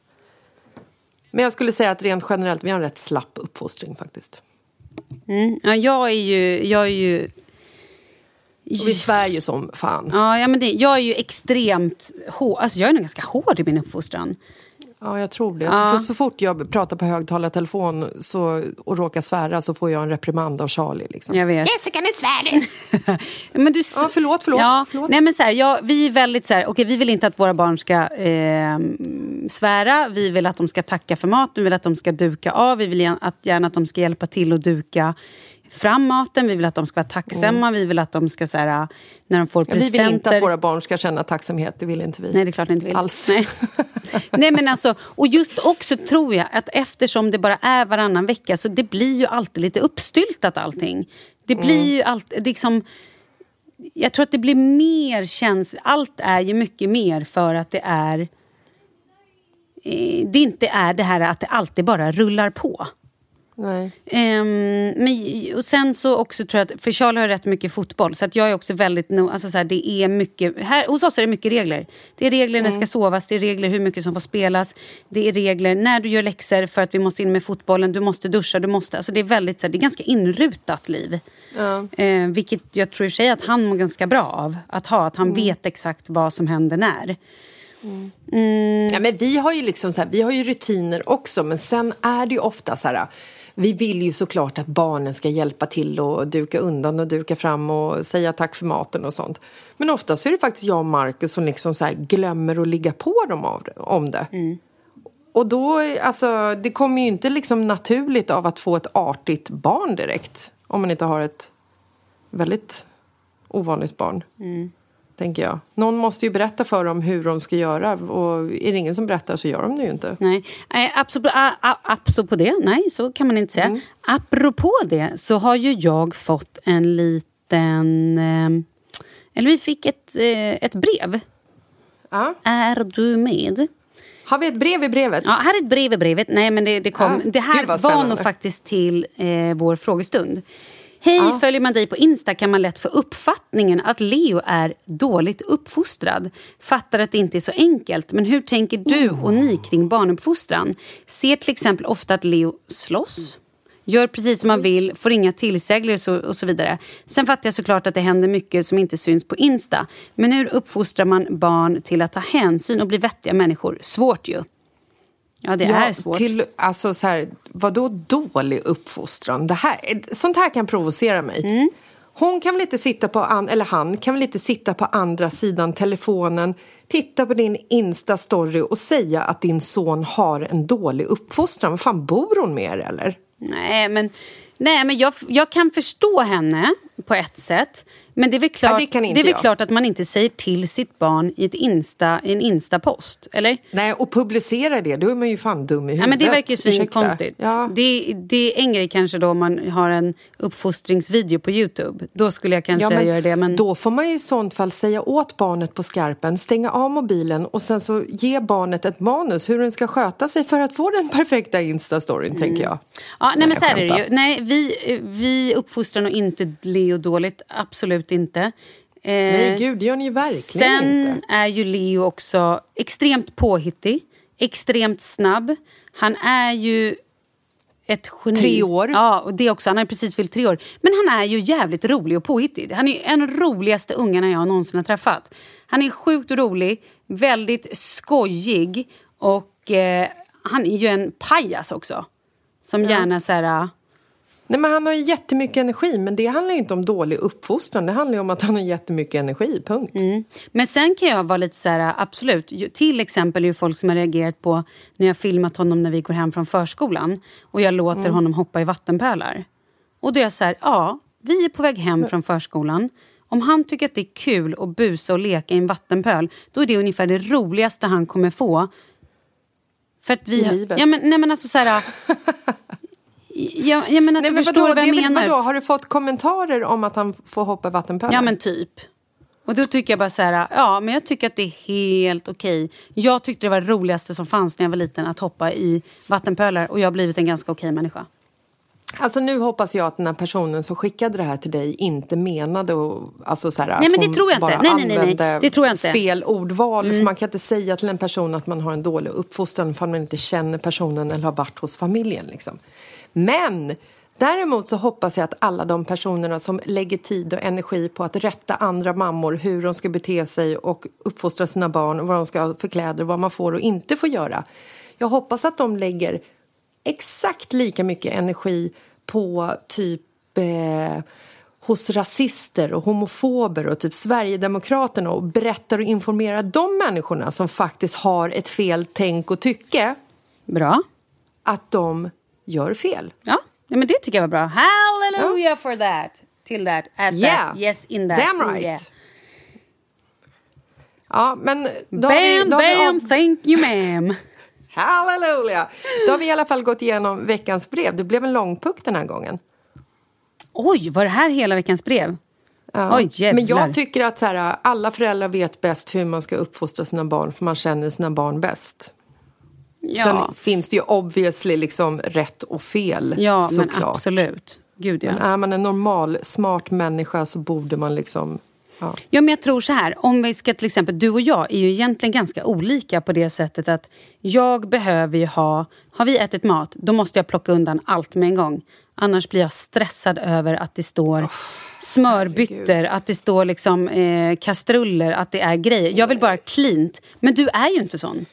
Men jag skulle säga att rent generellt, vi har en rätt slapp uppfostring faktiskt. Mm. Ja, jag är ju... Jag är ju Och vi svär ju som fan. Ja, ja, men det, jag är ju extremt hård. Alltså, jag är nog ganska hård i min uppfostran. Ja, jag tror det. Ja. Så, för, så fort jag pratar på högtalartelefon så, och råkar svära så får jag en reprimand av Charlie. Liksom. Jag vet. Jessica, nu svär du! Men du, Ja, förlåt, förlåt. Ja, förlåt. Nej, men så här, ja, vi är väldigt så här, okej, vi vill inte att våra barn ska eh, svära. Vi vill att de ska tacka för mat, vi vill att de ska duka av. Vi vill att, gärna att de ska hjälpa till att duka fram maten. Vi vill att de ska vara tacksamma. Vi vill att de ska, så här, när de får Mm. Ja, vi presenter... vill inte att våra barn ska känna tacksamhet, det vill inte vi. Nej, det är klart ni inte vill. Alls. Nej. Nej, men alltså, och just också tror jag att eftersom det bara är varannan vecka så det blir ju alltid lite uppstyltat allting. Det blir Mm. ju alltid liksom... Jag tror att det blir mer käns... Allt är ju mycket mer för att det är... Eh, det inte är det här att det alltid bara rullar på. Nej. Ehm, men, och sen så också tror jag att, för Charlie har rätt mycket fotboll så att jag är också väldigt no, alltså så här, det är mycket, här, hos oss är det mycket regler. Det är regler när det ska sovas, det är regler hur mycket som får spelas, det är regler när du gör läxor för att vi måste in med fotbollen, du måste duscha, du måste, alltså det är väldigt så här, det är ganska inrutat liv. Ja. Eh, vilket jag tror i sig att han mår ganska bra av att ha, att han vet exakt vad som händer när. Ja, men vi har ju liksom så här, vi har ju rutiner också, men sen är det ju ofta så här... Vi vill ju såklart att barnen ska hjälpa till och duka undan och duka fram och säga tack för maten och sånt. Men ofta så är det faktiskt jag och Marcus som liksom så glömmer att ligga på dem av, om det. Och då, alltså, det kommer ju inte liksom naturligt av att få ett artigt barn direkt. Om man inte har ett väldigt ovanligt barn. Tänker jag. Någon måste ju berätta för dem hur de ska göra. Och är det ingen som berättar så gör de det ju inte. Nej, eh, apropå, a- a- apropå det, nej så kan man inte säga. Mm. Apropå det så har ju jag fått en liten... Eh, eller vi fick ett, eh, ett brev. Ja. Är du med? Har vi ett brev i brevet? Ja, här är ett brev i brevet. Nej, men det, det kom. Ah, det här var nog faktiskt till eh, vår frågestund. Hej, följer man dig på Insta kan man lätt få uppfattningen att Leo är dåligt uppfostrad. Fattar att det inte är så enkelt, men hur tänker du och ni kring barnuppfostran? Ser till exempel ofta att Leo slåss? Gör precis som man vill, får inga tillsägelser och så vidare. Sen fattar jag såklart att det händer mycket som inte syns på Insta. Men hur uppfostrar man barn till att ta hänsyn och bli vettiga människor? Svårt ju. Ja, det är svårt. Till, alltså så här, vadå dålig uppfostran? Det här, sånt här kan provocera mig. Mm. Hon kan väl inte sitta på, an, eller han kan väl inte sitta på andra sidan telefonen titta på din Insta-story och säga att din son har en dålig uppfostran. Vad fan, bor hon med er eller? Nej, men, nej, men jag, jag kan förstå henne på ett sätt. Men det är väl klart, det kan inte det är väl klart att man inte säger till sitt barn i, ett Insta, en Insta-post. Eller? Nej, och publicera det, då är man ju fan dum i huvudet. Ja, men det verkar ju svinkonstigt. Ja. Det, det är en grej kanske då om man har en uppfostringsvideo på Youtube. Då skulle jag kanske Ja, men göra det. Men... Då får man ju i sånt fall säga åt barnet på skarpen, stänga av mobilen och sen så ge barnet ett manus hur den ska sköta sig för att få den perfekta Insta-storyn, tänker jag. Ja, nej, men så är det ju. Nej, vi, vi uppfostrar nog inte Leo dåligt. Absolut inte. Eh, Nej, gud, det gör ni ju verkligen Sen inte. är ju Leo också extremt påhittig, extremt snabb. Han är ju ett geni. Tre år. Ja, och det också. Han har precis fyllt tre år. Men han är ju jävligt rolig och påhittig. Han är en av de roligaste ungarna jag någonsin har träffat. Han är sjukt rolig, väldigt skojig och eh, han är ju en pajas också. Som gärna så här... Nej, men han har ju jättemycket energi, men det handlar inte om dålig uppfostran. Det handlar om att han har jättemycket energi, punkt. Mm. Men sen kan jag vara lite så här, absolut. Till exempel är folk som har reagerat på när jag filmat honom när vi går hem från förskolan och jag låter Mm. honom hoppa i vattenpölar. Och då är jag så här, ja, vi är på väg hem från förskolan. Om han tycker att det är kul att busa och leka i en vattenpöl, då är det ungefär det roligaste han kommer få. För att vi I har- livet. Ja men, nej men alltså så här... Ja, ja, men alltså, Nej, men förstår vadå, du vad jag menar? vadå, har du fått kommentarer om att han får hoppa i vattenpölar? Ja men typ. Och då tycker jag bara så här, ja men jag tycker att det är helt okej. Jag tyckte det var det roligaste som fanns när jag var liten att hoppa i vattenpölar och jag har blivit en ganska okej människa. Alltså nu hoppas jag att den här personen som skickade det här till dig inte menade och, alltså så här, Nej, men det tror jag inte. bara Nej, nej, nej, nej. använde Det tror jag inte. fel ordval. Mm. För man kan inte säga till en person att man har en dålig uppfostran för man inte känner personen eller har varit hos familjen. Liksom. Men Däremot så hoppas jag att alla de personerna som lägger tid och energi på att rätta andra mammor hur de ska bete sig och uppfostra sina barn och vad de ska ha för kläder, vad man får och inte får göra. Jag hoppas att de lägger exakt lika mycket energi på typ eh, hos rasister och homofober och typ Sverigedemokraterna och berättar och informerar de människorna som faktiskt har ett fel tänk och tycke. Bra. Att de gör fel. Ja, ja men det tycker jag var bra. Hallelujah for that. Till that, at Yeah. that, yes in that. Damn Oh, right. yeah. Ja, men då Bam, vi, då vi bam, av- thank you ma'am. Halleluja! Då har vi i alla fall gått igenom veckans brev. Det blev en långpuck den här gången. Oj, var det här hela veckans brev? Ja. Oj, jävlar. Men jag tycker att så här, alla föräldrar vet bäst hur man ska uppfostra sina barn för man känner sina barn bäst. Ja. Sen finns det ju obviously liksom rätt och fel. Ja, men såklart. absolut. Gud, ja. Men är man en normal, smart människa så borde man liksom... Ja. Ja, men jag tror så här. Om vi ska till exempel, du och jag är ju egentligen ganska olika på det sättet att jag behöver ju ha... Har vi ätit mat, då måste jag plocka undan allt med en gång. Annars blir jag stressad över att det står smörbyttor, att det står liksom eh, kastruller, att det är grejer. Jag vill bara cleant. Men du är ju inte sån.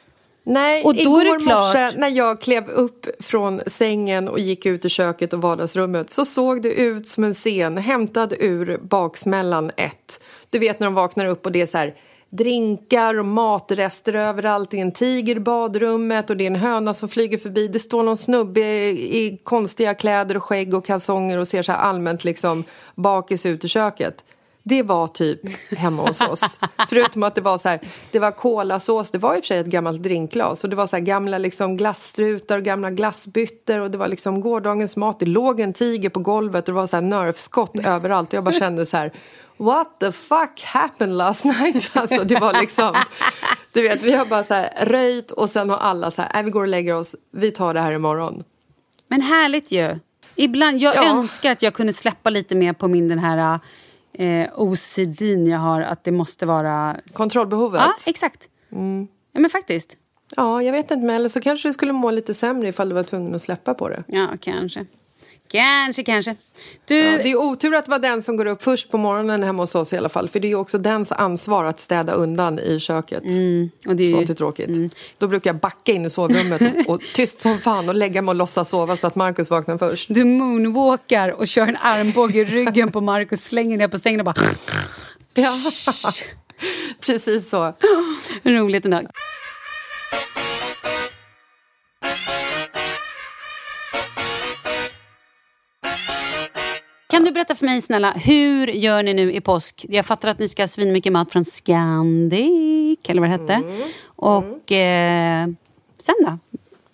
Nej, Och då igår klart- morse när jag klev upp från sängen och gick ut i köket och vardagsrummet så såg det ut som en scen hämtad ur Baksmällan 1. Du vet när de vaknar upp och det är så här drinkar och matrester överallt. Det är en tiger i badrummet och det är en höna som flyger förbi. Det står någon snubbe i, i konstiga kläder och skägg och kalsonger och ser så här allmänt liksom bakis ut i köket. Det var typ hemma hos oss. Förutom att det var så här, det var kolasås, det var i och för sig ett gammalt drinkglas och det var så här gamla liksom glasstrutar och gamla glassbyttor och det var liksom gårdagens mat. Det låg en tiger på golvet och det var så här nerfskott överallt och jag bara kände så här What the fuck happened last night? Alltså det var liksom, du vet vi har bara så här röjt och sen har alla så här, vi går och lägger oss, vi tar det här imorgon. Men härligt ju. Ibland, jag Ja. önskar att jag kunde släppa lite mer på min den här eh, OCDn jag har. Att det måste vara... Kontrollbehovet? Ja, exakt. Ja, men faktiskt. Ja, jag vet inte, men eller så kanske du skulle må lite sämre ifall du var tvungen att släppa på det. Ja, kanske. Kanske, kanske. Du, Ja, det är otur att vara den som går upp först på morgonen hemma hos oss i alla fall. För det är också dens ansvar att städa undan i köket. och det är ju- Sånt är tråkigt. Då brukar jag backa in i sovrummet och, och tyst som fan och lägga mig och låtsas sova så att Markus vaknar först. du moonwalkar och kör en armbåge i ryggen på Markus, slänger ner på sängen och bara... Ja, precis så. Roligt ändå. Du berätta för mig snälla, hur gör ni nu i påsk? Jag fattar att ni ska ha svinmycket mat från Scandic, eller vad det hette. Mm. Och eh, sen då?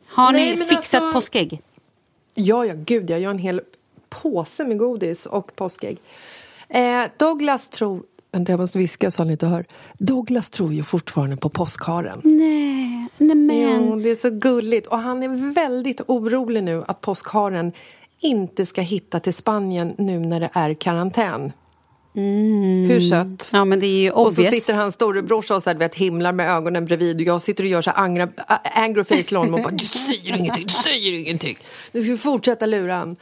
Har Nej, ni fixat alltså- påskägg? Ja, ja, gud, jag gör en hel påse med godis och påskägg. Eh, Douglas tror... Vänta, jag måste viska så han inte hör. Douglas tror ju fortfarande på påskharen. Nej, nej men. Jo, det är så gulligt. Och han är väldigt orolig nu att påskharen inte ska hitta till Spanien nu när det är karantän. Hur sött? Ja, men det är ju Och så sitter hans storebrorsa och så här, vet, himlar med ögonen bredvid och jag sitter och gör så här angra, angry face till honom och bara du säger ingenting, du säger ingenting. Nu ska vi fortsätta lura han.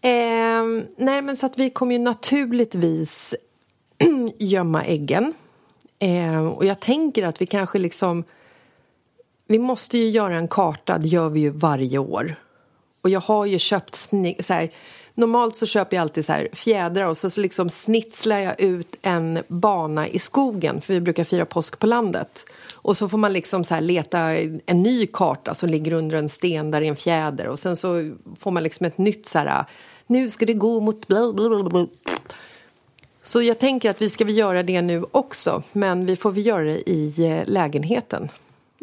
Ehm, nej men så att vi kommer ju naturligtvis gömma äggen. Ehm, och jag tänker att vi kanske liksom vi måste ju göra en karta, det gör vi ju varje år. Och jag har ju köpt sni- så här, Normalt så köper jag alltid så här fjädrar och så, så liksom snitslar jag ut en bana i skogen för vi brukar fira påsk på landet. Och så får man liksom så här leta en ny karta som ligger under en sten där det är en fjäder och sen så får man liksom ett nytt så här nu ska det gå mot bla bla bla bla. Så jag tänker att vi ska vi göra det nu också men vi får vi göra det i eh, lägenheten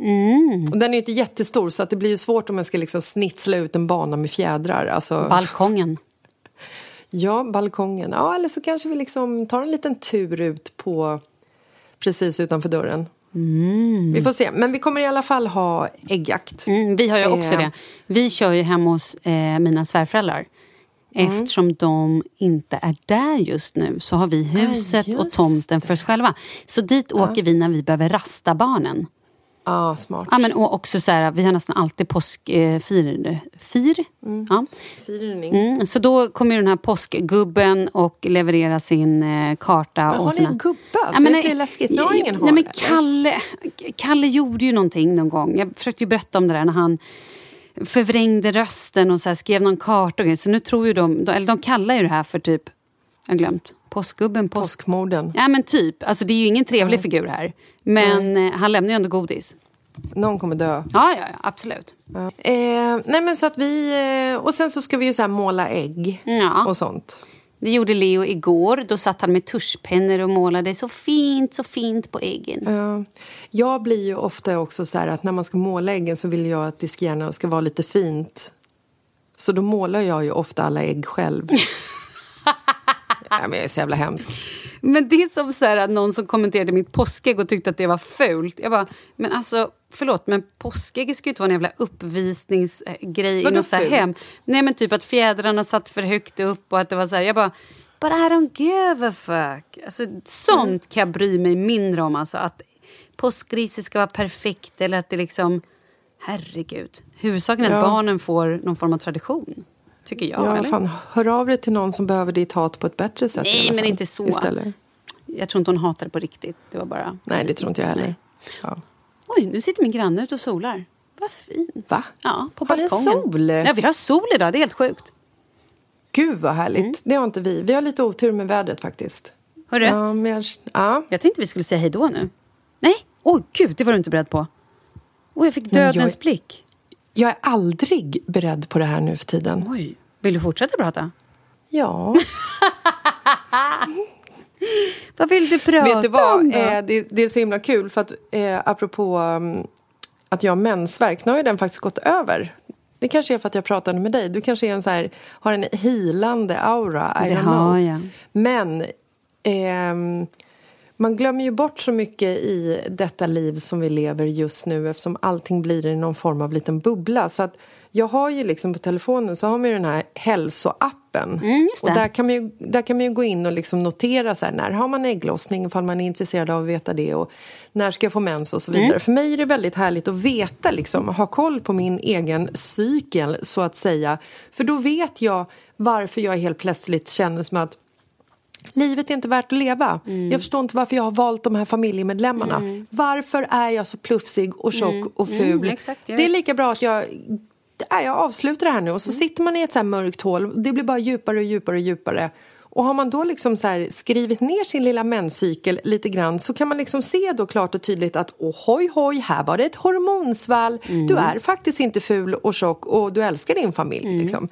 lägenheten. Och den är inte jättestor så att det blir svårt om man ska liksom snitsla ut en bana med fjädrar. Alltså, Balkongen. ja, balkongen. Ja, eller så kanske vi liksom tar en liten tur ut på precis utanför dörren. Vi får se. Men vi kommer i alla fall ha äggjakt. Mm, vi har ju också Eh. det. Vi kör ju hemma hos eh, mina svärföräldrar. Mm. Eftersom de inte är där just nu så har vi huset och just tomten för oss själva. Så dit åker vi när vi behöver rasta barnen. Ah, smart. Ja, men, och också så här, vi har nästan alltid påskfir. Eh, fir, fir? Ja. Firning. Mm, så då kommer den här påskgubben och levererar sin eh, karta. Men och har ni sina... en gubbe? Alltså, Ja, men är det läskigt? Jag har ingen nej, men har, Kalle, Kalle gjorde ju någonting någon gång. Jag försökte ju berätta om det där när han förvrängde rösten och så här skrev någon karta och. Så nu tror ju de, eller de kallar ju det här för typ, jag har glömt, påskgubben. Påsk... Påskmorden. Ja men typ, alltså det är ju ingen trevlig figur här. Men eh, han lämnar ju ändå godis. Någon kommer dö. Ja, ja, ja absolut. Ja. Eh, nej men så att vi... Eh, och sen så ska vi ju så måla ägg Ja. och sånt. Det gjorde Leo igår. Då satt han med tuschpennor och målade så fint, så fint på äggen. Ja. Jag blir ju ofta också så här att när man ska måla äggen så vill jag att det ska gärna ska vara lite fint. Så då målar jag ju ofta alla ägg själv. ja, men jag är så jävla hemsk. Men det är som så här att någon som kommenterade mitt påskägg och tyckte att det var fult. Jag bara, men alltså förlåt men påskägg ska ju inte vara en jävla uppvisningsgrej i något så här fult? hem. Nej men typ att fjädrarna satt för högt upp och att det var så här, jag bara But I don't give a fuck. Alltså, sånt kan jag bry mig mindre om. Alltså, att påskriset ska vara perfekt eller att det liksom... Herregud. Huvudsaken är att Ja. barnen får någon form av tradition. Tycker jag. Ja, eller? fan, hör av dig till någon som behöver ditt hat på ett bättre sätt. Nej, men fall, inte så. Istället. Jag tror inte hon hatar det på riktigt. Det var bara... Nej, det tror inte jag heller. Ja. Oj, nu sitter min granne ute och solar. Vad fint. Va? Ja, på Har balkongen. sol? Ja, vi har sol idag. Det är helt sjukt. Gud vad härligt. Mm. Det har inte vi. Vi har lite otur med vädret faktiskt. Hörru, Ja, men jag, ja. jag tänkte vi skulle säga hej då nu. Nej, oj gud, det var du inte beredd på. Oj, jag fick men jag- dödens blick. Jag är aldrig beredd på det här nu för tiden. Oj, vill du fortsätta prata? Ja. Vad vill du prata Vet du vad? om då? Eh, det, det är så himla kul för att eh, apropå um, att jag har mensvärk, nu har ju den faktiskt gått över. Det kanske är för att jag pratade med dig. Du kanske är en så här, har en healande aura. I Det har know. jag. Men ehm, man glömmer ju bort så mycket i detta liv som vi lever just nu eftersom allting blir i någon form av liten bubbla. Så att jag har ju liksom på telefonen så har man ju den här hälsoappen. Mm, och där kan, man ju, där kan man ju gå in och liksom notera så här, när har man ägglossning ifall man är intresserad av att veta det och när ska jag få mens och så vidare. Mm. För mig är det väldigt härligt att veta, liksom, ha koll på min egen cykel så att säga. För då vet jag varför jag helt plötsligt känner som att Livet är inte värt att leva. Mm. Jag förstår inte varför jag har valt de här familjemedlemmarna. Varför är jag så plufsig och tjock och ful? Mm, exakt, det är lika bra att jag, nej, jag avslutar det här nu och så Mm. sitter man i ett så mörkt hål. Det blir bara djupare och djupare och djupare. Och har man då liksom så skrivit ner sin lilla menscykel lite grann så kan man liksom se då klart och tydligt att ohoj hoj, här var det ett hormonsvall. Mm. Du är faktiskt inte ful och tjock och du älskar din familj. Mm. Liksom.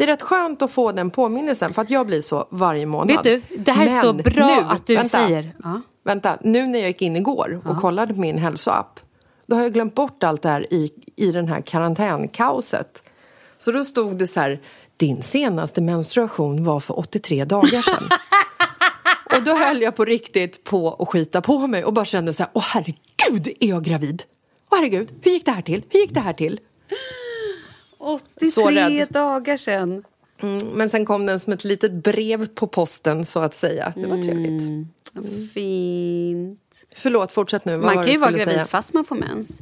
Det är rätt skönt att få den påminnelsen för att jag blir så varje månad. Vet du, det här är Men så bra nu, att du vänta, säger. Ja. Vänta, nu när jag gick in igår och kollade på min hälsoapp då har jag glömt bort allt det här i, i den här karantänkaoset. Så då stod det så här, din senaste menstruation var för 83 dagar sedan. och då höll jag på riktigt på att skita på mig och bara kände så här, åh herregud, är jag gravid? Åh herregud, hur gick det här till? Hur gick det här till? 83 rädd. dagar sedan. Mm, men sen kom den som ett litet brev på posten så att säga. Det var trevligt. Fint. Förlåt, fortsätt nu. Vad Man kan ju vara gravid säga? fast man får mens.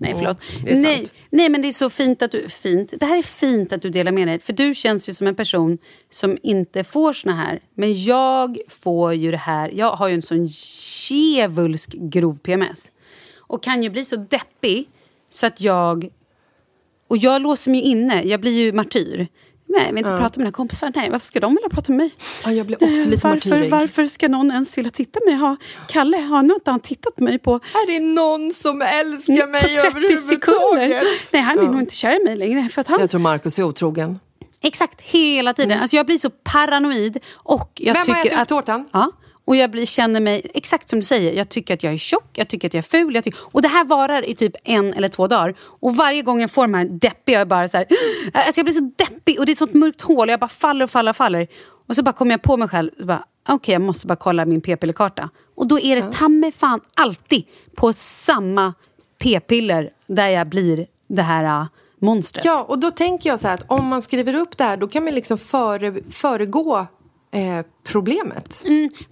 Nej, förlåt. är nej, nej, men det är så fint att du... Fint. Det här är fint att du delar med dig. För du känns ju som en person som inte får såna här. Men jag får ju det här. Jag har ju en sån djävulsk grov PMS. Och kan ju bli så deppig så att jag... Och jag låser mig inne. Jag blir ju martyr. Nej, jag vill inte prata med mina kompisar. Nej, varför ska de vilja prata med mig? Ja, jag blir också lite varför, martyrig. varför ska någon ens vilja titta på mig? Har, Kalle, har nog inte han tittat på mig på Är det någon som älskar mig på 30 sekunder. överhuvudtaget? Nej, han är Ja. nog inte kär i mig längre. För att han, Jag tror Markus är otrogen. Exakt, hela tiden. Alltså jag blir så paranoid. Och jag Vem har tycker ätit att, tårtan? Ja, och jag blir, känner mig, exakt som du säger, jag tycker att jag är tjock, jag tycker att jag är ful. Jag tycker, och det här varar i typ en eller två dagar. Och varje gång jag får de här deppiga, jag bara så här, alltså jag blir så deppig och det är sånt mörkt hål. Jag bara faller och faller och faller. Och så bara kommer jag på mig själv, och bara, okej jag måste bara kolla min p-pillerkarta. Och då är det ta mig fan alltid på samma p-piller där jag blir det här äh, monstret. Ja, och då tänker jag så här att om man skriver upp det här då kan man liksom före, föregå eh, problemet.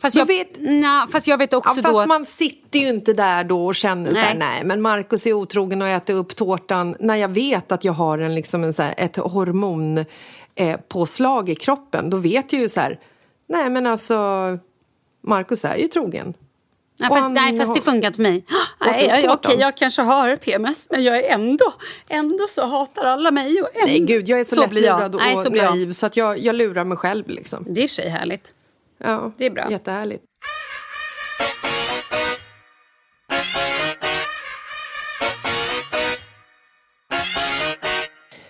Fast Jag vet- Nja, fast jag vet Ja, också fast då att... man sitter ju inte där då och känner så här, Nej. nej men Markus är otrogen och äter upp tårtan när jag vet att jag har en, liksom en, så här, ett hormonpåslag eh, i kroppen. Då vet jag ju så här, nej men alltså Markus är ju trogen. Nej, Och fast, nej, fast det funkar för mig. Nej, jag, okej, jag kanske har PMS, men jag är ändå, ändå så hatar alla mig. Och ändå, Nej gud, jag är så, jag. lättlurad och Nej, så blir jag. naiv så att jag, jag lurar mig själv liksom. Det är i sig härligt. Ja, Det är bra. Jättehärligt.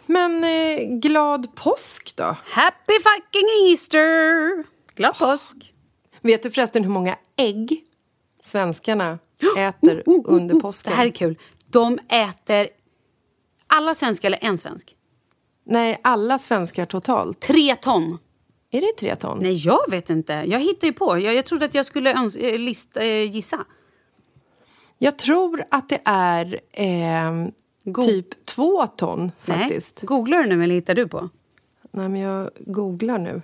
Men eh, glad påsk då? Happy fucking Easter! Glad påsk! Vet du förresten hur många ägg svenskarna äter under påsken? Det här är kul. De äter... Alla svenskar eller en svensk? Nej, alla svenskar totalt. Tre ton. Är det tre ton? Nej, jag vet inte. Jag hittar ju på. Jag, jag trodde att jag skulle öns- eh, list, eh, gissa. Jag tror att det är eh, Go- typ två ton faktiskt. Nej. Googlar du nu eller hittar du på? Nej, men jag googlar nu.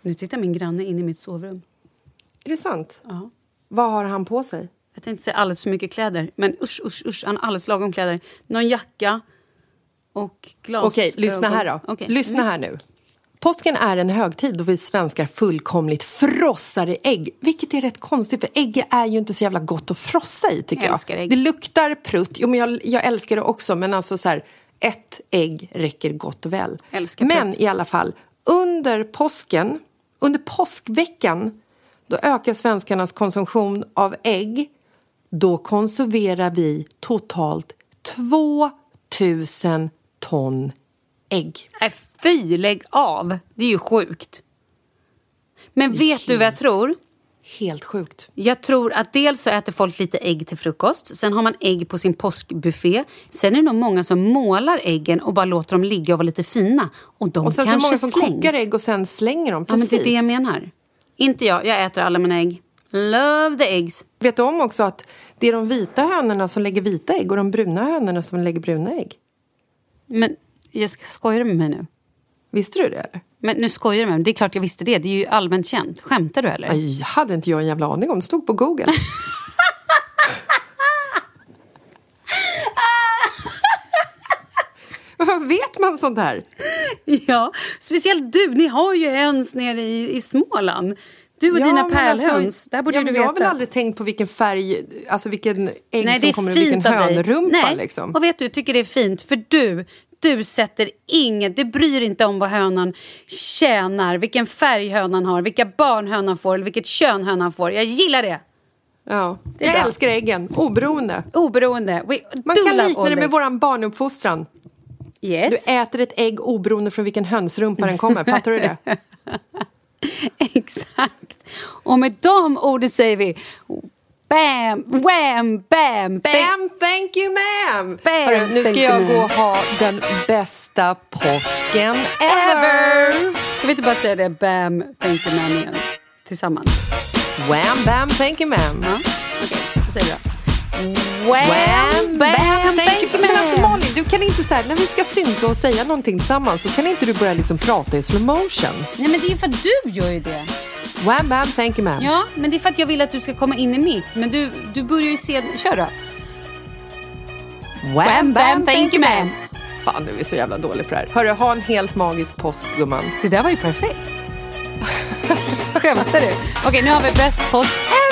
Nu tittar min granne in i mitt sovrum. Är det sant? Ja. Vad har han på sig? Jag tänkte säga alldeles för mycket kläder. Men usch, usch, usch. Han har alldeles lagom kläder. Någon jacka och glasögon. Okej, lyssna här då. Okej. Lyssna Mm. här nu. Påsken är en högtid då vi svenskar fullkomligt frossar i ägg. Vilket är rätt konstigt, för ägg är ju inte så jävla gott att frossa i tycker Jag jag. ägg. Det luktar prutt. Jo, men jag, jag älskar det också, men alltså så här, ett ägg räcker gott och väl. Men i alla fall, under påsken, under påskveckan, då ökar svenskarnas konsumtion av ägg. Då konsumerar vi totalt 2000 ton ägg. Nej, fy, lägg av. Det är ju sjukt. Men vet du vad jag tror? Helt sjukt. Jag tror att dels så äter folk lite ägg till frukost. Sen har man ägg på sin påskbuffé. Sen är det nog många som målar äggen och bara låter dem ligga och vara lite fina. Och de Och sen så kanske många som slängs. kokar ägg och sen slänger dem. Ja, men Precis. det är det jag menar. Inte jag. Jag äter alla mina ägg. Love the eggs. Vet du om också att det är de vita hönorna som lägger vita ägg och de bruna hönorna som lägger bruna ägg? Men jag skojar du med mig nu? Visste du det? Eller? Men nu skojar du med mig. Det är klart jag visste det. Det är ju allmänt känt. Skämtar du eller? Aj, hade inte jag en jävla aning om. Det stod på Google. vet man sånt här? Ja, speciellt du. Ni har ju höns nere i, i Småland. Du och Ja, dina men pärlhöns. alltså, det här borde ja, du veta. Jag har väl aldrig tänkt på vilken färg, alltså vilken ägg Nej, det som kommer ur vilken hönrumpa. Nej. Liksom. Och vet du, tycker det är fint. För du, du sätter inget, du bryr inte om vad hönan tjänar, vilken färg hönan har, vilka barn hönan får eller vilket kön hönan får. Jag gillar det. Ja. är Jag bra. älskar äggen, oberoende. Oberoende. We Man kan likna det med vår barnuppfostran. Yes. Du äter ett ägg oberoende från vilken hönsrumpa den kommer. Fattar du det? Exakt. Och med de orden säger vi bam, wham, bam, Bam, thank you ma'am! Hörru, nu ska jag gå ma'am. och ha den bästa påsken ever. Kan vi inte bara säga det, bam, thank you man igen? Tillsammans. Wham, bam, thank you ma'am! Ja, okej, så säger då. Wham, bam, you man. Men alltså Malin, du kan inte säga när vi ska synka och säga någonting tillsammans, då kan inte du börja liksom prata i slow motion. Nej men det är ju för att du gör ju det. Wham, bam, thank you ma'am. Ja, men det är för att jag vill att du ska komma in i mitt. Men du, du börjar ju se... Kör då. Wham, bam, thank you ma'am. Fan, du är så jävla dålig på det här. Hörru, ha en helt magisk påsk gumman. Det där var ju perfekt. Skämtar du? Okej, nu har vi bäst påsk ever!